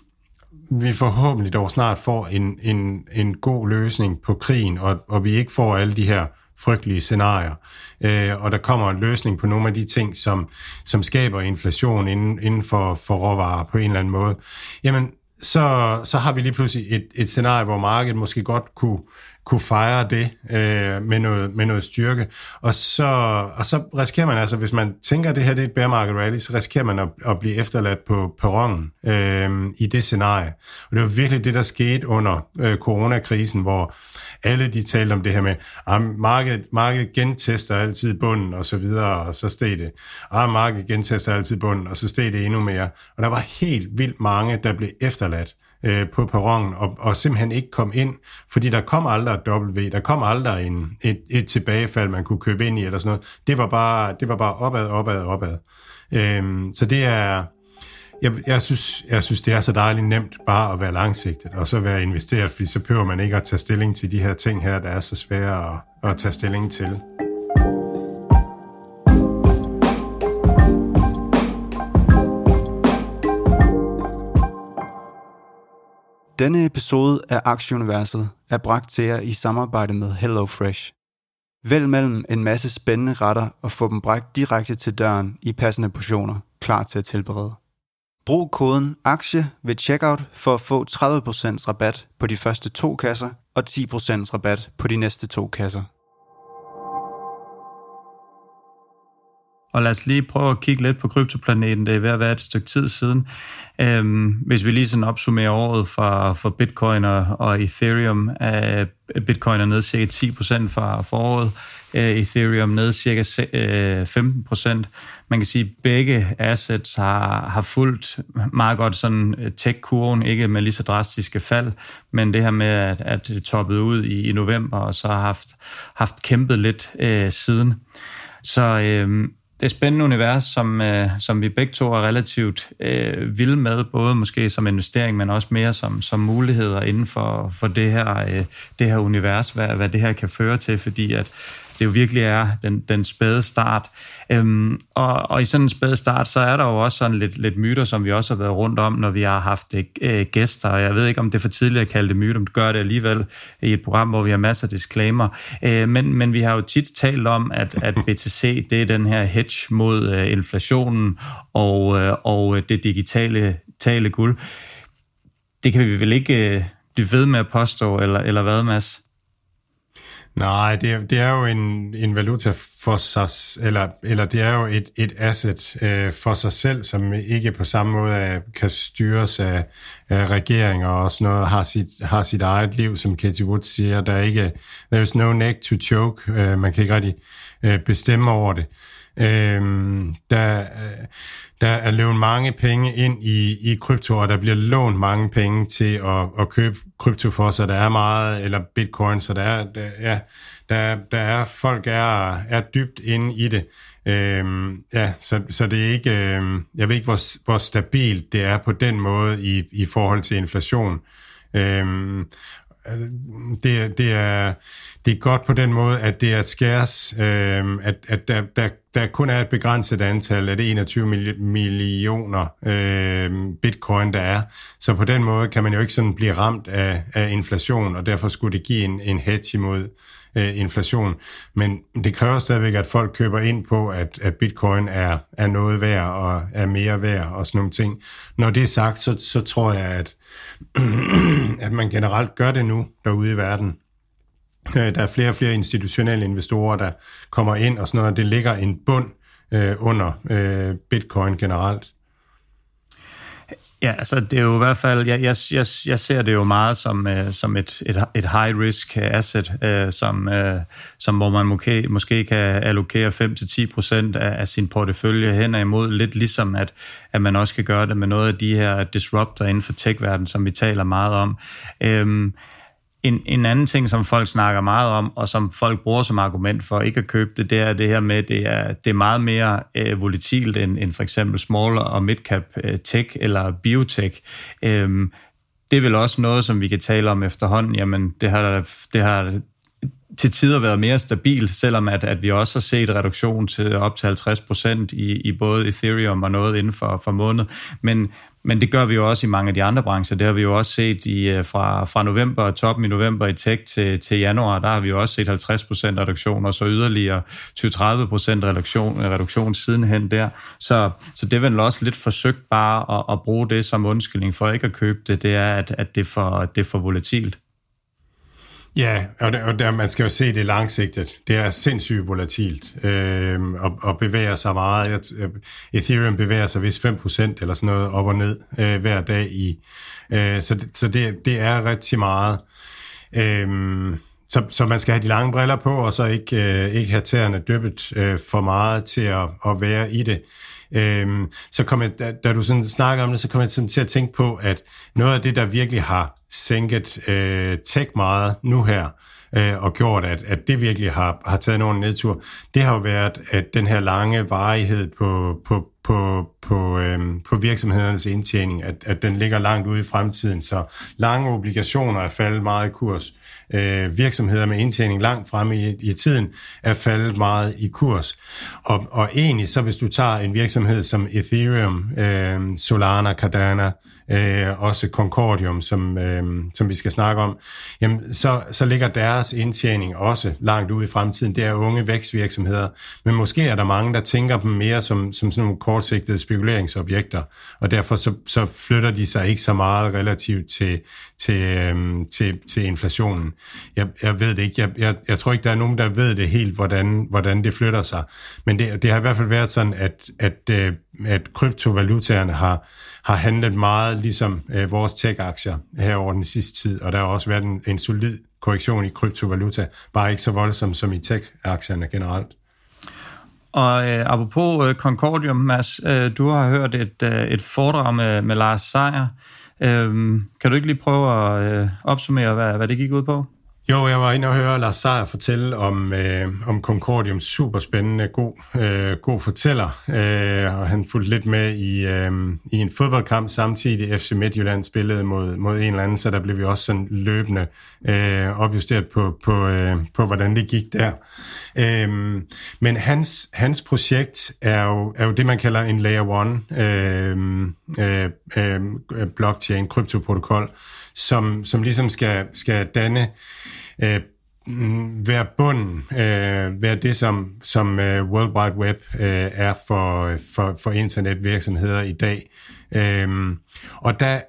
vi forhåbentlig dog snart får en, en, en god løsning på krigen, og, og vi ikke får alle de her frygtelige scenarier, øh, og der kommer en løsning på nogle af de ting, som, som skaber inflation inden, inden for, for råvarer på en eller anden måde, jamen så, så har vi lige pludselig et, et scenarie, hvor markedet måske godt kunne, kunne fejre det øh, med, noget, med noget styrke. Og så, og så risikerer man altså, hvis man tænker, at det her det er et bear market rally, så risikerer man at, at blive efterladt på perronen øh, i det scenarie. Og det var virkelig det, der skete under øh, coronakrisen, hvor alle de talte om det her med, at markedet, markedet gentester altid bunden, og så videre, og så steg det. At markedet gentester altid bunden, og så steg det endnu mere. Og der var helt vildt mange, der blev efterladt øh, på perronen og, og simpelthen ikke kom ind, fordi der kom aldrig et W, der kom aldrig en, et, et tilbagefald, man kunne købe ind i eller sådan noget. Det var bare, det var bare opad, opad, opad. Øh, så det er, jeg, jeg, synes, jeg synes, det er så dejligt nemt bare at være langsigtet, og så være investeret, fordi så behøver man ikke at tage stilling til de her ting her, der er så svære at, at tage stilling til. Denne episode af Aktieuniverset er bragt til jer i samarbejde med HelloFresh. Vælg mellem en masse spændende retter og få dem bragt direkte til døren i passende portioner, klar til at tilberede. Brug koden AKTIE ved checkout for at få 30% rabat på de første to kasser og 10% rabat på de næste to kasser. Og lad os lige prøve at kigge lidt på kryptoplaneten. Det er ved at være et stykke tid siden. Øhm, hvis vi lige sådan opsummerer året for, for Bitcoin og, og Ethereum, Øh, Bitcoin er ned cirka 10% fra foråret, øh, Ethereum ned cirka 15%. Øh, Man kan sige, at begge assets har, har fulgt meget godt sådan øh, tech-kurven, ikke med lige så drastiske fald, men det her med, at, at det toppede ud i, i november, og så har haft, haft kæmpet lidt øh, siden. Så øh, det er spændende univers, som, øh, som vi begge to er relativt øh, vilde med, både måske som investering, men også mere som, som muligheder inden for, for det, her, øh, det her univers, hvad, hvad det her kan føre til, fordi at det jo virkelig er den, den spæde start. Øhm, og, og i sådan en spæde start, så er der jo også sådan lidt, lidt myter, som vi også har været rundt om, når vi har haft øh, gæster. Jeg ved ikke, om det er for tidligt at kalde det myter, men det gør det alligevel i et program, hvor vi har masser af disclaimer. Øh, men, men vi har jo tit talt om, at, at BTC, det er den her hedge mod øh, inflationen og, øh, og det digitale tale guld. Det kan vi vel ikke øh, blive ved med at påstå, eller, eller hvad, Mads? Nej, det er, det er jo en, en valuta for sig, eller, eller det er jo et, et asset øh, for sig selv, som ikke på samme måde kan styres af, af regeringer og sådan noget, har sit, har sit eget liv, som Katie Wood siger. Der er ikke, there's no neck to choke. Øh, man kan ikke rigtig øh, bestemme over det. Øh, Øhm, der, der er lånt mange penge ind i, i krypto, og der bliver lånt mange penge til at, at købe krypto for, så der er meget, eller bitcoin, så der er, der, ja, der, der er folk er, er dybt inde i det. Øhm, ja, så, så det er ikke, øhm, jeg ved ikke, hvor, hvor stabilt det er på den måde i, i forhold til inflation. Øhm, det, det, er, det er godt på den måde, at det er et skærs, øh, at, at der, der, der kun er et begrænset antal, af det 21 millioner øh, bitcoin, der er. Så på den måde kan man jo ikke sådan blive ramt af, af inflation, og derfor skulle det give en, en hedge imod øh, inflation. Men det kræver stadigvæk, at folk køber ind på, at, at bitcoin er, er noget værd og er mere værd og sådan nogle ting. Når det er sagt, så, så tror jeg, at, at man generelt gør det nu derude i verden. Øh, der er flere og flere institutionelle investorer, der kommer ind og sådan noget, og det ligger en bund øh, under øh, bitcoin generelt. Ja, altså det er jo i hvert fald, jeg, jeg, jeg, jeg ser det jo meget som, øh, som et, et, et high-risk øh, asset, øh, som, øh, som, hvor man måske, måske kan allokere 5-10% af, af sin portefølje hen og imod, lidt ligesom at, at man også kan gøre det med noget af de her disruptor inden for tech-verdenen, som vi taler meget om. Øh, en, en anden ting, som folk snakker meget om, og som folk bruger som argument for ikke at købe det, det er det her med, at det er, det er meget mere øh, volatilt end, end for eksempel small og midcap øh, tech eller biotech. Øhm, det er vel også noget, som vi kan tale om efterhånden. Jamen, det har, det har til tider været mere stabilt, selvom at, at vi også har set reduktion til op til 50 procent i, i både Ethereum og noget inden for, for måned. Men, men det gør vi jo også i mange af de andre brancher. Det har vi jo også set i, øh, fra, fra november, toppen i november i tech til, til januar, der har vi jo også set 50% reduktion, og så yderligere 20-30% reduktion, øh, reduktion sidenhen der. Så, så det er vel også lidt forsøgt bare at, at bruge det som undskyldning for ikke at købe det, det er, at, at det, er for, det er for volatilt. Ja, og, der, og der, man skal jo se det langsigtet. Det er sindssygt volatilt øh, og, og bevæger sig meget. Øh, Ethereum bevæger sig vist 5% eller sådan noget op og ned øh, hver dag. i. Øh, så det, så det, det er rigtig meget. Øh, så, så man skal have de lange briller på, og så ikke, øh, ikke have tæerne dyppet øh, for meget til at, at være i det. Øhm, så kom jeg, da, da du sådan snakker om det, så kom jeg sådan til at tænke på, at noget af det, der virkelig har sænket øh, tech meget nu her, øh, og gjort, at, at det virkelig har, har taget nogen nedtur, det har jo været, at den her lange varighed på, på, på, på, øh, på virksomhedernes indtjening, at, at den ligger langt ude i fremtiden, så lange obligationer er faldet meget i kurs. Øh, virksomheder med indtjening langt fremme i, i tiden er faldet meget i kurs. Og, og egentlig, så hvis du tager en virksomhed som Ethereum, øh, Solana, Cardano, øh, også Concordium, som, øh, som vi skal snakke om, jamen, så, så ligger deres indtjening også langt ude i fremtiden. Det er unge vækstvirksomheder, men måske er der mange, der tænker dem mere som, som sådan nogle kortsigtede spekuleringsobjekter, og derfor så, så flytter de sig ikke så meget relativt til, til, øh, til, til inflationen. Jeg, jeg ved det ikke. Jeg, jeg, jeg tror ikke, der er nogen, der ved det helt, hvordan, hvordan det flytter sig. Men det, det har i hvert fald været sådan, at, at, øh, at kryptovalutaerne har, har handlet meget ligesom øh, vores tech-aktier her over den sidste tid, og der har også været en, en solid korrektion i kryptovaluta, bare ikke så voldsom som i tech-aktierne generelt. Og øh, apropos øh, Concordium, Mads, øh, du har hørt et, øh, et foredrag med, med Lars Seier. Øh, Øhm, kan du ikke lige prøve at øh, opsummere, hvad, hvad det gik ud på? Jo, jeg var inde og høre Lars Seier fortælle om, øh, om Concordium. Super spændende, god, øh, god fortæller. Øh, og han fulgte lidt med i, øh, i en fodboldkamp samtidig. FC Midtjylland spillede mod, mod en eller anden, så der blev vi også sådan løbende øh, opjusteret på, på, øh, på, hvordan det gik der. Øh, men hans, hans projekt er jo, er jo det, man kalder en Layer 1 øh, øh, øh, blockchain, kryptoprotokol, som, som ligesom skal, skal danne øh, være bunden, øh, være det, som, som øh, World Wide Web øh, er for, for, for internetvirksomheder i dag. Øh, og der,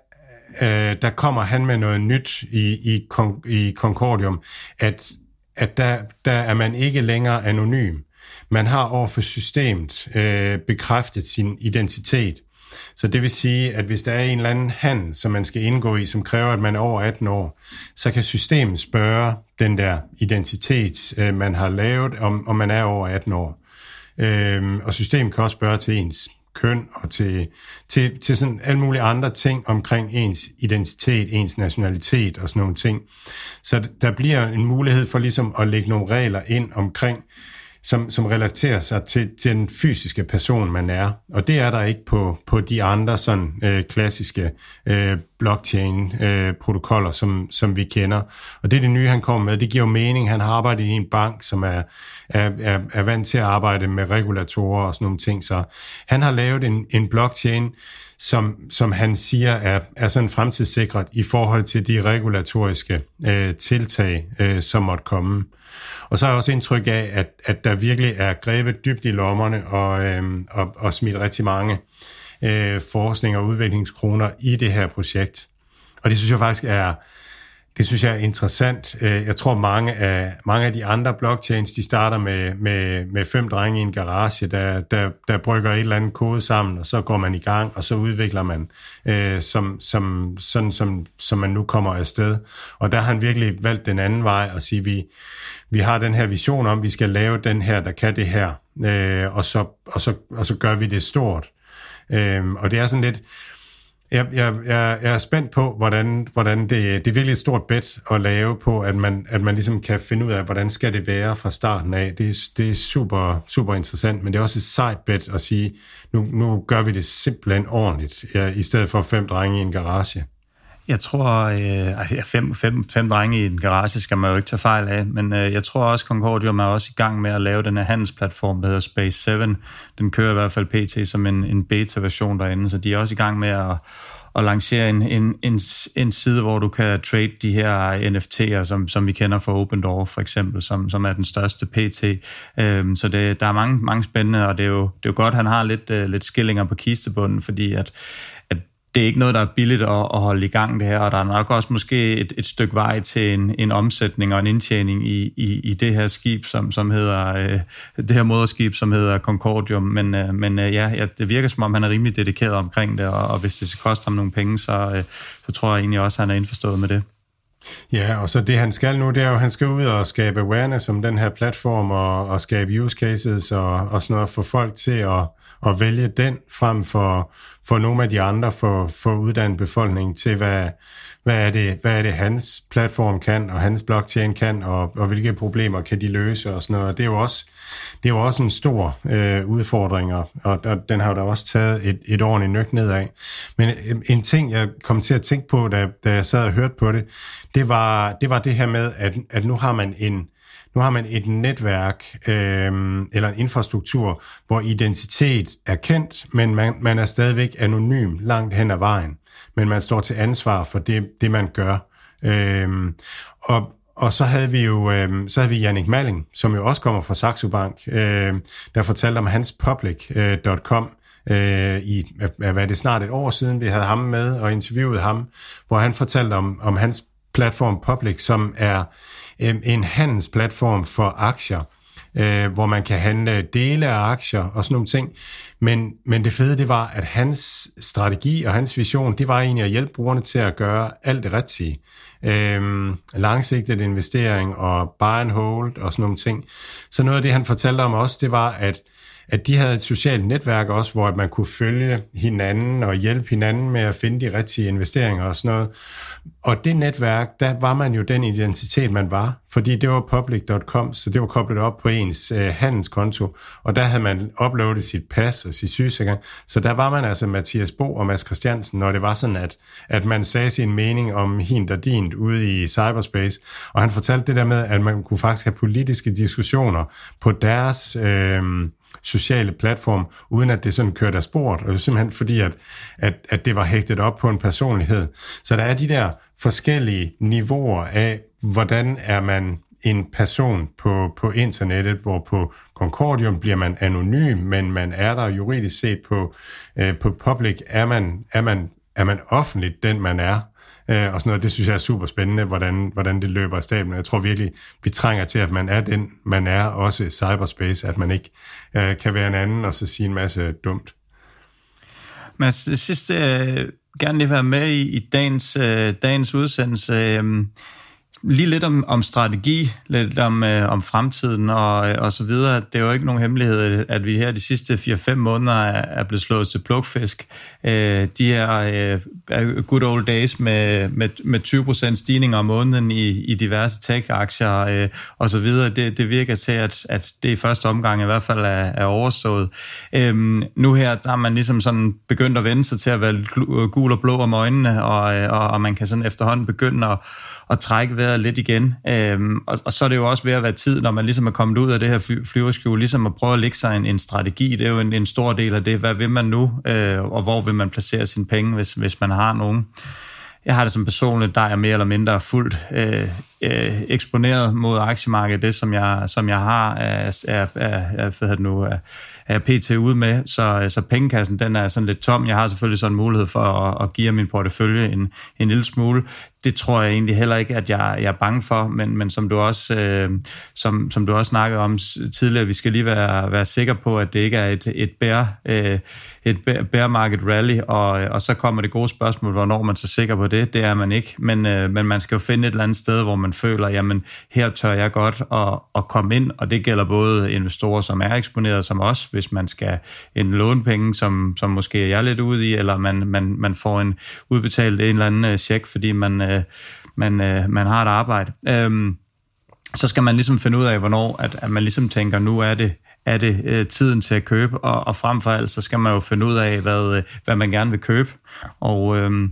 øh, der kommer han med noget nyt i, i, i Concordium, at, at der, der er man ikke længere anonym. Man har over for systemet øh, bekræftet sin identitet. Så det vil sige, at hvis der er en eller anden handel, som man skal indgå i, som kræver, at man er over 18 år, så kan systemet spørge den der identitet, øh, man har lavet, om, om man er over 18 år. Øhm, og systemet kan også spørge til ens køn og til, til, til sådan alle mulige andre ting omkring ens identitet, ens nationalitet og sådan nogle ting. Så der bliver en mulighed for ligesom at lægge nogle regler ind omkring, som, som relaterer sig til, til den fysiske person, man er. Og det er der ikke på, på de andre sådan øh, klassiske øh, blockchain-protokoller, øh, som, som vi kender. Og det er det nye, han kommer med. Det giver jo mening. Han har arbejdet i en bank, som er, er, er, er vant til at arbejde med regulatorer og sådan nogle ting. Så han har lavet en, en blockchain, som, som han siger er, er sådan fremtidssikret i forhold til de regulatoriske øh, tiltag, øh, som måtte komme. Og så har jeg også indtryk af, at, at der virkelig er grebet dybt i lommerne og, øh, og, og smidt rigtig mange øh, forskning- og udviklingskroner i det her projekt. Og det synes jeg faktisk er, det synes jeg er interessant. Øh, jeg tror, mange af, mange af de andre blockchains, de starter med, med, med fem drenge i en garage, der, der, der brygger et eller andet kode sammen, og så går man i gang, og så udvikler man, øh, som, som, sådan som, som man nu kommer afsted. Og der har han virkelig valgt den anden vej og sige, vi, vi har den her vision om, vi skal lave den her, der kan det her, øh, og, så, og, så, og så gør vi det stort. Øh, og det er sådan lidt jeg, jeg, jeg, jeg er spændt på, hvordan, hvordan det, det er virkelig et stort bet at lave på, at man, at man ligesom kan finde ud af, hvordan skal det være fra starten af. Det, det er super, super interessant, men det er også et sejt bet at sige, nu, nu gør vi det simpelthen ordentligt, ja, i stedet for fem drenge i en garage. Jeg tror, øh, altså, fem, fem, fem drenge i en garage skal man jo ikke tage fejl af, men øh, jeg tror også, Concordium er også i gang med at lave den her handelsplatform, der hedder Space 7. Den kører i hvert fald pt. som en, en beta-version derinde, så de er også i gang med at, at lancere en, en, en, en side, hvor du kan trade de her NFT'er, som, som vi kender fra Open Door for eksempel, som, som er den største PT. Øhm, så det, der er mange, mange spændende, og det er jo, det er jo godt, at han har lidt, uh, lidt skillinger på kistebunden, fordi at, at det er ikke noget, der er billigt at, at holde i gang det her, og der er nok også måske et, et stykke vej til en, en omsætning og en indtjening i, i, i det her skib, som, som hedder, øh, det her moderskib, som hedder Concordium, men, øh, men øh, ja, ja, det virker som om, han er rimelig dedikeret omkring det, og, og hvis det skal koste ham nogle penge, så, øh, så tror jeg egentlig også, at han er indforstået med det. Ja, og så det han skal nu, det er jo, at han skal ud og skabe awareness om den her platform, og, og skabe use cases og, og sådan noget, for folk til at, at vælge den frem for, for nogle af de andre, for, for uddannet befolkningen til, hvad, hvad er, det, hvad er det, hans platform kan, og hans blockchain kan, og, og hvilke problemer kan de løse, og sådan noget. Det er jo også, det er jo også en stor øh, udfordring, og, og den har jo da også taget et, et ordentligt ned nedad. Men øh, en ting, jeg kom til at tænke på, da, da jeg sad og hørte på det, det var det, var det her med, at, at nu har man en, nu har man et netværk øh, eller en infrastruktur, hvor identitet er kendt, men man, man er stadigvæk anonym langt hen ad vejen. Men man står til ansvar for det, det man gør. Øhm, og, og så havde vi jo øh, så havde vi Jannik Malling, som jo også kommer fra Saxo Bank, øh, der fortalte om hans public.com, øh, øh, i, hvad er det, snart et år siden, vi havde ham med og interviewet ham, hvor han fortalte om, om hans platform Public, som er øh, en handelsplatform for aktier, øh, hvor man kan handle dele af aktier og sådan nogle ting. Men, men det fede, det var, at hans strategi og hans vision, det var egentlig at hjælpe brugerne til at gøre alt det rigtige. Øh, langsigtet investering og buy and hold og sådan nogle ting. Så noget af det, han fortalte om også, det var, at at de havde et socialt netværk også, hvor man kunne følge hinanden og hjælpe hinanden med at finde de rigtige investeringer og sådan noget. Og det netværk, der var man jo den identitet, man var, fordi det var public.com, så det var koblet op på ens øh, handelskonto, og der havde man uploadet sit pas og sit sygesikring, så der var man altså Mathias Bo og Mads Christiansen, når det var sådan, at, at man sagde sin mening om hint og dint ude i cyberspace, og han fortalte det der med, at man kunne faktisk have politiske diskussioner på deres... Øh, sociale platform, uden at det sådan kørte af sport, og det er simpelthen fordi, at, at, at det var hægtet op på en personlighed. Så der er de der forskellige niveauer af, hvordan er man en person på, på internettet, hvor på Concordium bliver man anonym, men man er der juridisk set på, øh, på public, er man, er, man, er man offentligt den, man er øh, og sådan noget. Det synes jeg er super spændende, hvordan, hvordan det løber af staben. Jeg tror virkelig, vi trænger til, at man er den, man er, også i cyberspace, at man ikke øh, kan være en anden og så sige en masse dumt. Men sidste øh, gerne lige være med i, i dagens, øh, dagens udsendelse. Øh, Lige lidt om, om strategi, lidt om, øh, om fremtiden og, øh, og så videre. Det er jo ikke nogen hemmelighed, at vi her de sidste 4-5 måneder er, er blevet slået til plukfisk. Øh, de er, øh, good old days med, med, med 20% stigning om måneden i, i diverse tech-aktier øh, og så videre. Det, det virker til, at, at det i første omgang i hvert fald er, er overstået. Øh, nu her, der er man ligesom sådan begyndt at vende sig til at være gul og blå om øjnene, og, øh, og, og man kan sådan efterhånden begynde at, at trække vejret lidt igen. Øhm, og, og så er det jo også ved at være tid, når man ligesom er kommet ud af det her fly, flyverskjul, ligesom at prøve at lægge sig en, en strategi. Det er jo en, en stor del af det. Hvad vil man nu, øh, og hvor vil man placere sine penge, hvis, hvis man har nogen? Jeg har det som personligt, der er mere eller mindre fuldt øh, øh, eksponeret mod aktiemarkedet. Det, som jeg, som jeg har, er, er, er, hvad det nu, er, er pt. ude med. Så, så pengekassen, den er sådan lidt tom. Jeg har selvfølgelig sådan en mulighed for at, at give min portefølje en, en lille smule det tror jeg egentlig heller ikke, at jeg, jeg er bange for, men, men som, du også, øh, som, som du også snakkede om tidligere, vi skal lige være, være sikre på, at det ikke er et, et, bear, øh, et bear market rally, og, og så kommer det gode spørgsmål, hvornår man så sikker på det. Det er man ikke, men, øh, men man skal jo finde et eller andet sted, hvor man føler, jamen her tør jeg godt at, at komme ind, og det gælder både investorer, som er eksponeret, som også, hvis man skal en lånepenge, som, som måske er jeg lidt ude i, eller man, man, man får en udbetalt en eller anden øh, check, fordi man øh, man, øh, man har et arbejde. Øhm, så skal man ligesom finde ud af, hvornår at, at man ligesom tænker, nu er det er det øh, tiden til at købe, og, og frem for alt, så skal man jo finde ud af, hvad, øh, hvad man gerne vil købe. Og øh,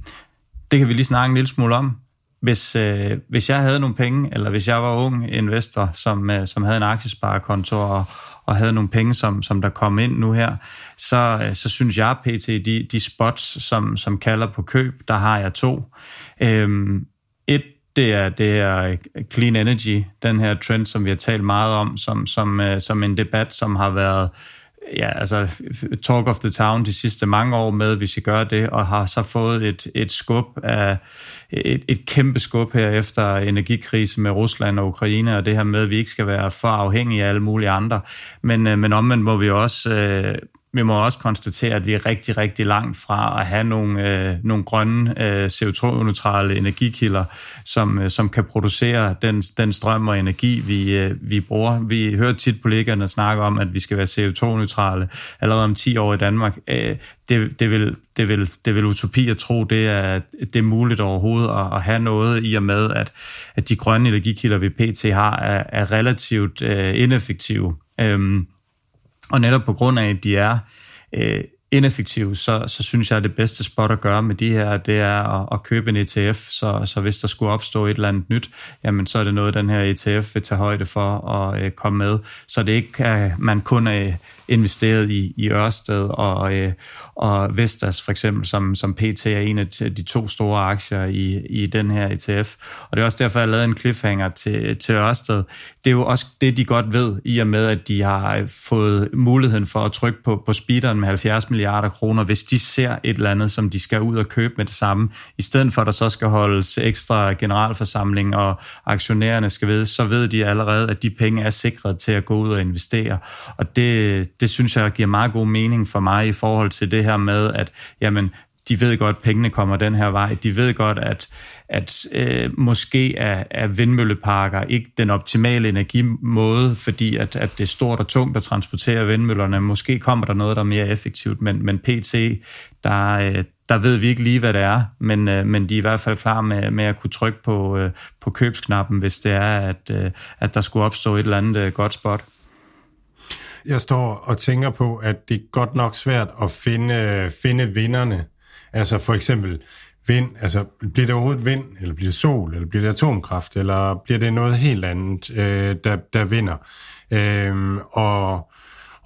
det kan vi lige snakke en lille smule om. Hvis, øh, hvis jeg havde nogle penge, eller hvis jeg var ung investor, som, øh, som havde en aktiesparekonto og, og havde nogle penge, som, som der kom ind nu her, så, øh, så synes jeg, pt. De, de spots, som, som kalder på køb, der har jeg to. Øhm, et, det er, det er clean energy, den her trend, som vi har talt meget om, som, som, øh, som en debat, som har været ja, altså talk of the town de sidste mange år med, hvis jeg gør det, og har så fået et, et skub af et, et kæmpe skub her efter energikrisen med Rusland og Ukraine, og det her med, at vi ikke skal være for afhængige af alle mulige andre. Men, øh, men omvendt må vi også øh, vi må også konstatere, at vi er rigtig, rigtig langt fra at have nogle, øh, nogle grønne øh, CO2-neutrale energikilder, som, øh, som kan producere den, den strøm og energi, vi, øh, vi bruger. Vi hører tit politikerne snakke om, at vi skal være CO2-neutrale allerede om 10 år i Danmark. Øh, det, det, vil, det, vil, det vil utopi at tro, det er, det er muligt overhovedet at, at have noget i og med, at, at de grønne energikilder, vi pt. har, er, er relativt øh, ineffektive. Øh, og netop på grund af, at de er øh, ineffektive, så, så synes jeg, at det bedste spot at gøre med de her, det er at, at købe en ETF, så, så hvis der skulle opstå et eller andet nyt, jamen så er det noget, den her ETF vil tage højde for at øh, komme med, så det ikke er, man kun er investeret i, i Ørsted og, øh, og Vestas for eksempel, som, som PT er en af de to store aktier i, i den her ETF. Og det er også derfor, jeg har lavet en cliffhanger til, til Ørsted. Det er jo også det, de godt ved, i og med, at de har fået muligheden for at trykke på, på speederen med 70 milliarder kroner, hvis de ser et eller andet, som de skal ud og købe med det samme, i stedet for at der så skal holdes ekstra generalforsamling, og aktionærerne skal vide, så ved de allerede, at de penge er sikret til at gå ud og investere. Og det, det synes jeg giver meget god mening for mig i forhold til det her med, at jamen, de ved godt, at pengene kommer den her vej. De ved godt, at, at øh, måske er, er vindmølleparker ikke den optimale energimåde, fordi at, at det er stort og tungt at transportere vindmøllerne. Måske kommer der noget, der er mere effektivt, men, men PT, der, øh, der ved vi ikke lige, hvad det er, men, øh, men de er i hvert fald klar med, med at kunne trykke på, øh, på købsknappen, hvis det er, at, øh, at der skulle opstå et eller andet øh, godt spot jeg står og tænker på, at det er godt nok svært at finde, øh, finde vinderne. Altså for eksempel vind, altså bliver det overhovedet vind, eller bliver det sol, eller bliver det atomkraft, eller bliver det noget helt andet, øh, der, der vinder. Øh, og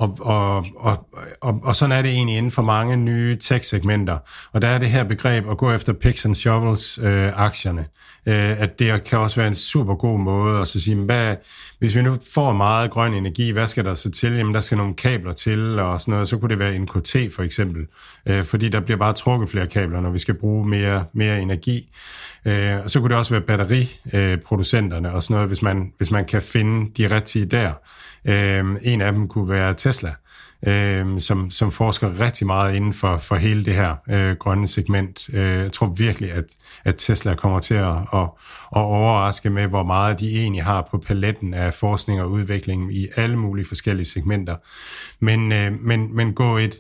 og, og, og, og, og sådan er det egentlig inden for mange nye tech-segmenter. Og der er det her begreb at gå efter picks and shovels-aktierne. Øh, øh, at det kan også være en super god måde at så sige, hvad, hvis vi nu får meget grøn energi, hvad skal der så til? Jamen der skal nogle kabler til og sådan noget. Så kunne det være NKT for eksempel. Øh, fordi der bliver bare trukket flere kabler, når vi skal bruge mere, mere energi. Øh, og så kunne det også være batteriproducenterne og sådan noget, hvis man, hvis man kan finde de rigtige der. Øh, en af dem kunne være Tesla, øh, som, som forsker rigtig meget inden for, for hele det her øh, grønne segment. Øh, jeg tror virkelig, at, at Tesla kommer til at, at, at overraske med, hvor meget de egentlig har på paletten af forskning og udvikling i alle mulige forskellige segmenter. Men, øh, men, men gå et,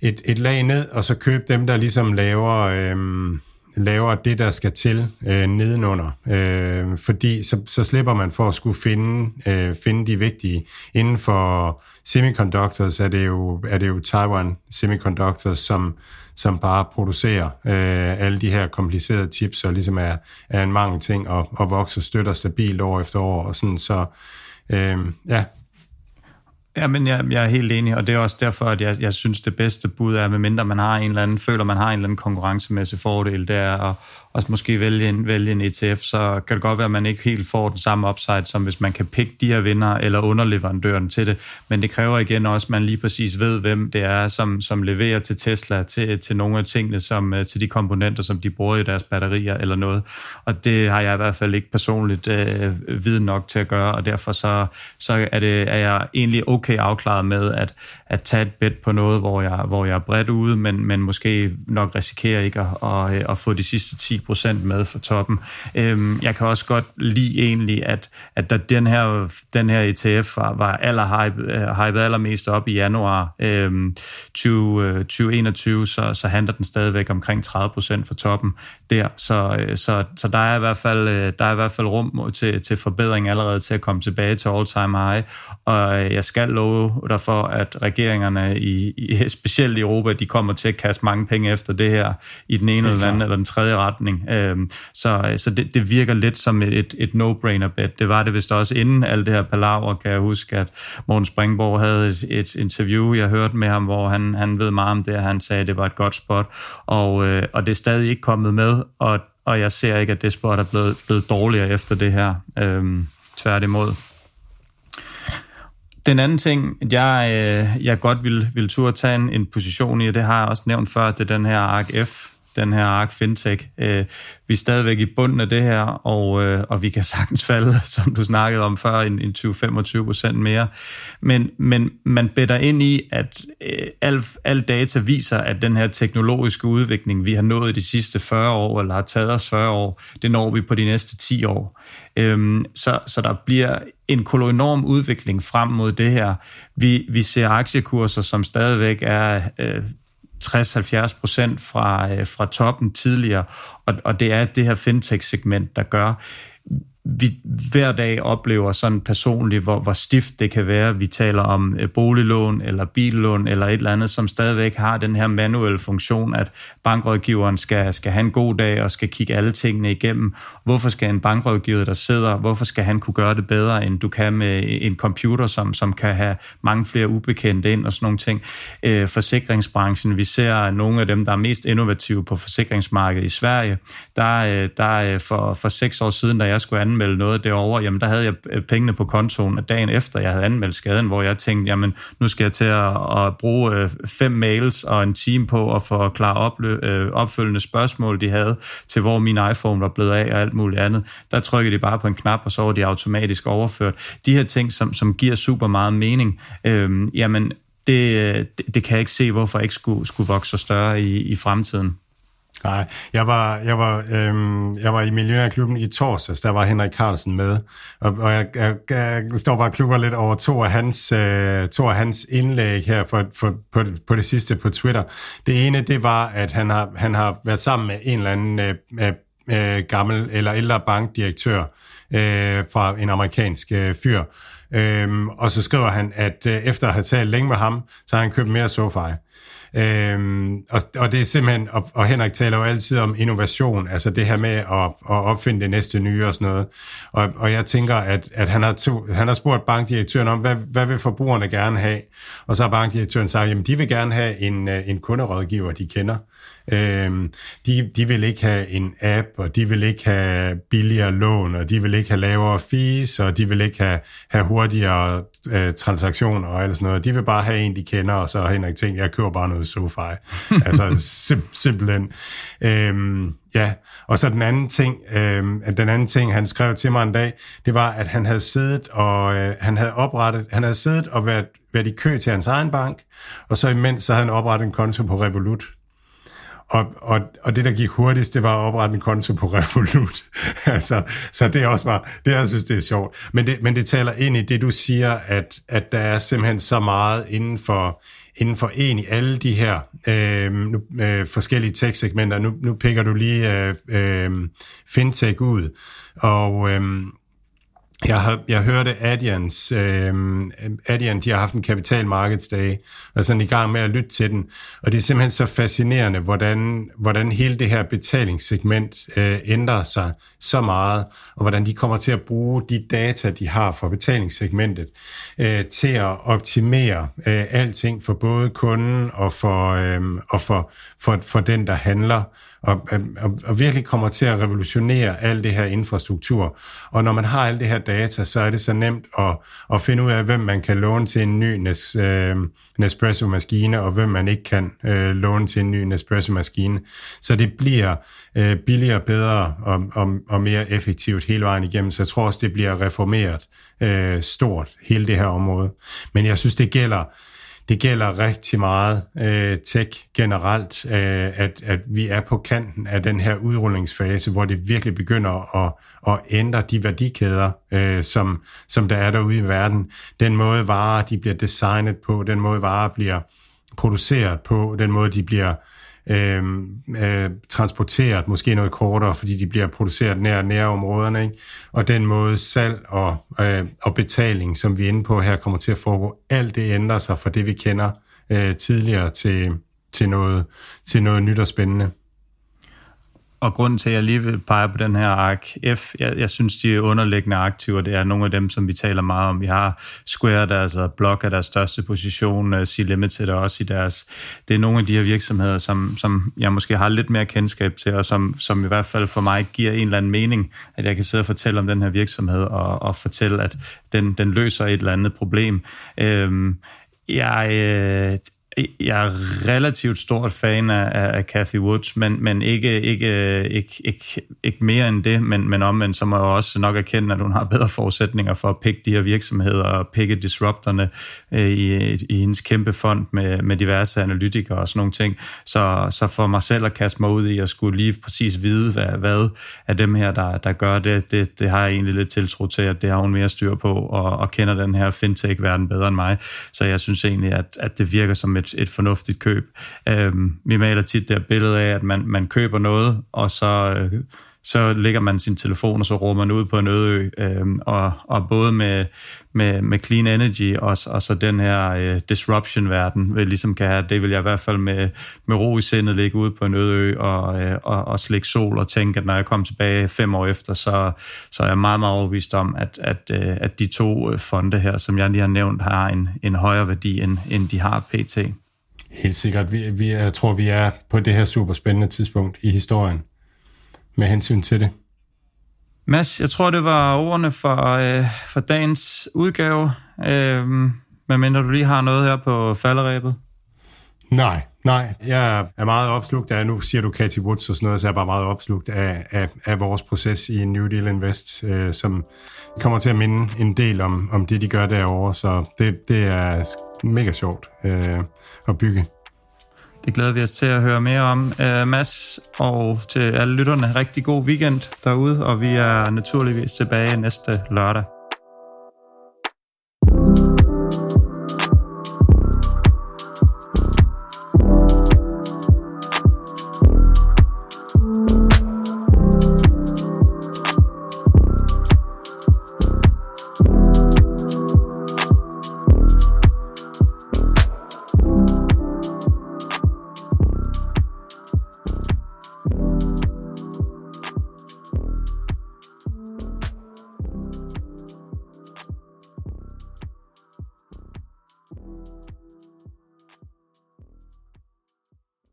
et, et lag ned, og så køb dem, der ligesom laver... Øh, laver det, der skal til øh, nedenunder. Øh, fordi så, så slipper man for at skulle finde, øh, finde de vigtige. Inden for semiconductors er det jo, er det jo Taiwan Semiconductors, som, som bare producerer øh, alle de her komplicerede chips, og ligesom er, er en mange ting, og, og vokser støtter stabilt år efter år. Og sådan, så øh, ja, Ja, men jeg, jeg er helt enig, og det er også derfor, at jeg, jeg synes, det bedste bud er, medmindre man har en eller anden, føler, man har en eller anden konkurrencemæssig fordel, det er at, også måske vælge en, vælge en ETF, så kan det godt være, at man ikke helt får den samme upside, som hvis man kan pikke de her vinder eller underleverandøren til det. Men det kræver igen også, at man lige præcis ved, hvem det er, som, som leverer til Tesla, til, til nogle af tingene, som, øh, til de komponenter, som de bruger i deres batterier eller noget. Og det har jeg i hvert fald ikke personligt øh, viden nok til at gøre, og derfor så, så er, det, er jeg egentlig okay okay afklaret med at, at tage et bet på noget, hvor jeg, hvor jeg er bredt ude, men, men måske nok risikerer ikke at, at, øh, at få de sidste 10% med for toppen. Øhm, jeg kan også godt lide egentlig, at, at da den her, den her ETF var, var aller hype, øh, hypet allermest op i januar øhm, 20, 2021, øh, så, så handler den stadigvæk omkring 30% for toppen der. Så, så, så der, er i hvert fald, der er i hvert fald rum til, til forbedring allerede til at komme tilbage til all-time high. Og jeg skal love dig for, at regeringerne, i, i, specielt i Europa, de kommer til at kaste mange penge efter det her i den ene eller anden eller den tredje retning. Øhm, så så det, det virker lidt som et, et no-brainer bet. Det var det vist også inden alt det her palaver, kan jeg huske, at Morten Springborg havde et, et interview, jeg hørte med ham, hvor han, han ved meget om det, og han sagde, at det var et godt spot, og, øh, og det er stadig ikke kommet med, og, og jeg ser ikke, at det spot er blevet, blevet dårligere efter det her. Øhm, tværtimod. Den anden ting, jeg, øh, jeg godt vil, vil turde tage en, en position i, og det har jeg også nævnt før, det er den her ARK-F den her ARK Fintech. Øh, vi er stadigvæk i bunden af det her, og, øh, og vi kan sagtens falde, som du snakkede om før, en, en 20-25 procent mere. Men, men man bedder ind i, at øh, al, al data viser, at den her teknologiske udvikling, vi har nået de sidste 40 år, eller har taget os 40 år, det når vi på de næste 10 år. Øhm, så, så der bliver en kolonorm udvikling frem mod det her. Vi, vi ser aktiekurser, som stadigvæk er øh, 60-70 procent fra, øh, fra toppen tidligere, og, og det er det her fintech-segment, der gør, vi hver dag oplever sådan personligt, hvor, hvor stift det kan være. Vi taler om øh, boliglån eller billån eller et eller andet, som stadigvæk har den her manuelle funktion, at bankrådgiveren skal, skal have en god dag og skal kigge alle tingene igennem. Hvorfor skal en bankrådgiver, der sidder, hvorfor skal han kunne gøre det bedre, end du kan med en computer, som, som kan have mange flere ubekendte ind og sådan nogle ting. Øh, forsikringsbranchen, vi ser nogle af dem, der er mest innovative på forsikringsmarkedet i Sverige. Der, øh, der øh, for, for seks år siden, da jeg skulle anmelde noget derovre, jamen der havde jeg øh, pengene på kontoen dagen efter, jeg havde anmeldt skaden, hvor jeg tænkte, jamen nu skal jeg til at, at bruge øh, fem mails og en time på at forklare oplø- øh, opfølgende spørgsmål, de havde til, hvor min iPhone var blevet af og alt muligt andet. Der trykkede de bare på en knap, og så var de automatisk overført. De her ting, som, som giver super meget mening, øh, jamen det, det, det kan jeg ikke se, hvorfor ikke skulle, skulle vokse større i, i fremtiden. Nej, jeg var, jeg var, øhm, jeg var i Millionærklubben i torsdags, der var Henrik Carlsen med, og, og jeg, jeg, jeg står bare og klukker lidt over to af hans, øh, to af hans indlæg her for, for, på, det, på det sidste på Twitter. Det ene, det var, at han har, han har været sammen med en eller anden øh, øh, øh, gammel eller ældre bankdirektør øh, fra en amerikansk øh, fyr, øhm, og så skriver han, at øh, efter at have talt længe med ham, så har han købt mere SoFi. Øhm, og, og det er simpelthen, og, og Henrik taler jo altid om innovation, altså det her med at, at opfinde det næste nye og sådan noget. Og, og jeg tænker, at, at han, har to, han har spurgt bankdirektøren om, hvad, hvad vil forbrugerne gerne have? Og så har bankdirektøren sagt, jamen de vil gerne have en, øh, en kunderådgiver, de kender. Øhm, de, de vil ikke have en app, og de vil ikke have billigere lån, og de vil ikke have lavere fees, og de vil ikke have, have hurtigere øh, transaktioner og alt sådan noget. De vil bare have en, de kender, og så har Henrik tænkt, jeg køber bare noget SoFi. altså sim- simpelthen. Øhm, ja, og så den anden ting, øhm, den anden ting, han skrev til mig en dag, det var, at han havde siddet og øh, han havde oprettet, han havde siddet og været, været i kø til hans egen bank, og så imens så havde han oprettet en konto på Revolut. Og, og, og det, der gik hurtigst, det var at oprette en konto på Revolut. altså, så det er også bare, det jeg synes, det er sjovt. Men det, men det taler ind i det, du siger, at, at der er simpelthen så meget inden for, inden for en i alle de her øh, nu, øh, forskellige tech-segmenter. Nu, nu pikker du lige øh, øh, fintech ud, og... Øh, jeg, har, jeg hørte Adians, øh, Adian, de har haft en kapitalmarkedsdag, og sådan i gang med at lytte til den, og det er simpelthen så fascinerende, hvordan, hvordan hele det her betalingssegment øh, ændrer sig så meget, og hvordan de kommer til at bruge de data, de har fra betalingssegmentet, øh, til at optimere øh, alting for både kunden og for, øh, og for, for, for den, der handler, og, øh, og, og virkelig kommer til at revolutionere al det her infrastruktur. Og når man har alt det her data, så er det så nemt at, at finde ud af, hvem man kan låne til en ny Nes, øh, Nespresso-maskine, og hvem man ikke kan øh, låne til en ny Nespresso-maskine. Så det bliver øh, billigere, bedre og, og, og mere effektivt hele vejen igennem. Så jeg tror også, det bliver reformeret øh, stort, hele det her område. Men jeg synes, det gælder det gælder rigtig meget øh, tech generelt, øh, at, at vi er på kanten af den her udrullingsfase, hvor det virkelig begynder at, at ændre de værdikæder, øh, som, som der er derude i verden. Den måde varer, de bliver designet på, den måde varer bliver produceret på, den måde de bliver øh, øh, transporteret, måske noget kortere, fordi de bliver produceret nær nærområderne. Ikke? Og den måde salg og, øh, og betaling, som vi er inde på her, kommer til at foregå. Alt det ændrer sig fra det, vi kender øh, tidligere til, til, noget, til noget nyt og spændende. Og grunden til, at jeg lige vil pege på den her ARK F, jeg, jeg synes, de underliggende aktiver, det er nogle af dem, som vi taler meget om. Vi har Square, der altså Block er deres største position, øh, C-Limited er også i deres. Det er nogle af de her virksomheder, som, som jeg måske har lidt mere kendskab til, og som, som i hvert fald for mig giver en eller anden mening, at jeg kan sidde og fortælle om den her virksomhed, og, og fortælle, at den, den løser et eller andet problem. Øhm, jeg, øh, jeg er relativt stort fan af, af Cathy Woods, men, men ikke, ikke, ikke, ikke, ikke mere end det, men, men omvendt, så må jeg også nok erkende, at hun har bedre forudsætninger for at pikke de her virksomheder og pikke disruptorne øh, i, i hendes kæmpe fond med, med diverse analytikere og sådan nogle ting. Så, så for mig selv at kaste mig ud i at skulle lige præcis vide, hvad, hvad er dem her, der, der gør det, det, det har jeg egentlig lidt tiltro til, at det har hun mere styr på og, og kender den her fintech-verden bedre end mig. Så jeg synes egentlig, at, at det virker som et, et fornuftigt køb. Øhm, vi maler tit det billede af, at man, man køber noget, og så... Øh, så lægger man sin telefon, og så råber man ud på en øde ø. øh, og, og både med, med, med clean energy og, og så den her øh, disruption-verden, vil ligesom kan have, det vil jeg i hvert fald med, med ro i sindet ligge ude på en øde ø og, øh, og, og slikke sol og tænke, at når jeg kommer tilbage fem år efter, så, så er jeg meget, meget overbevist om, at, at, øh, at de to øh, fonde her, som jeg lige har nævnt, har en, en højere værdi, end, end de har pt. Helt sikkert. Vi, vi, jeg tror, vi er på det her super spændende tidspunkt i historien med hensyn til det. Mads, jeg tror, det var ordene for, øh, for dagens udgave. Øh, medmindre du lige har noget her på falderæbet. Nej, nej. Jeg er meget opslugt af, nu siger du Cathy Woods og sådan noget, så jeg er bare meget opslugt af, af, af vores proces i New Deal Invest, øh, som kommer til at minde en del om, om det, de gør derovre. Så det, det er mega sjovt øh, at bygge. Det glæder vi os til at høre mere om. Uh, Mads, og til alle lytterne, rigtig god weekend derude, og vi er naturligvis tilbage næste lørdag.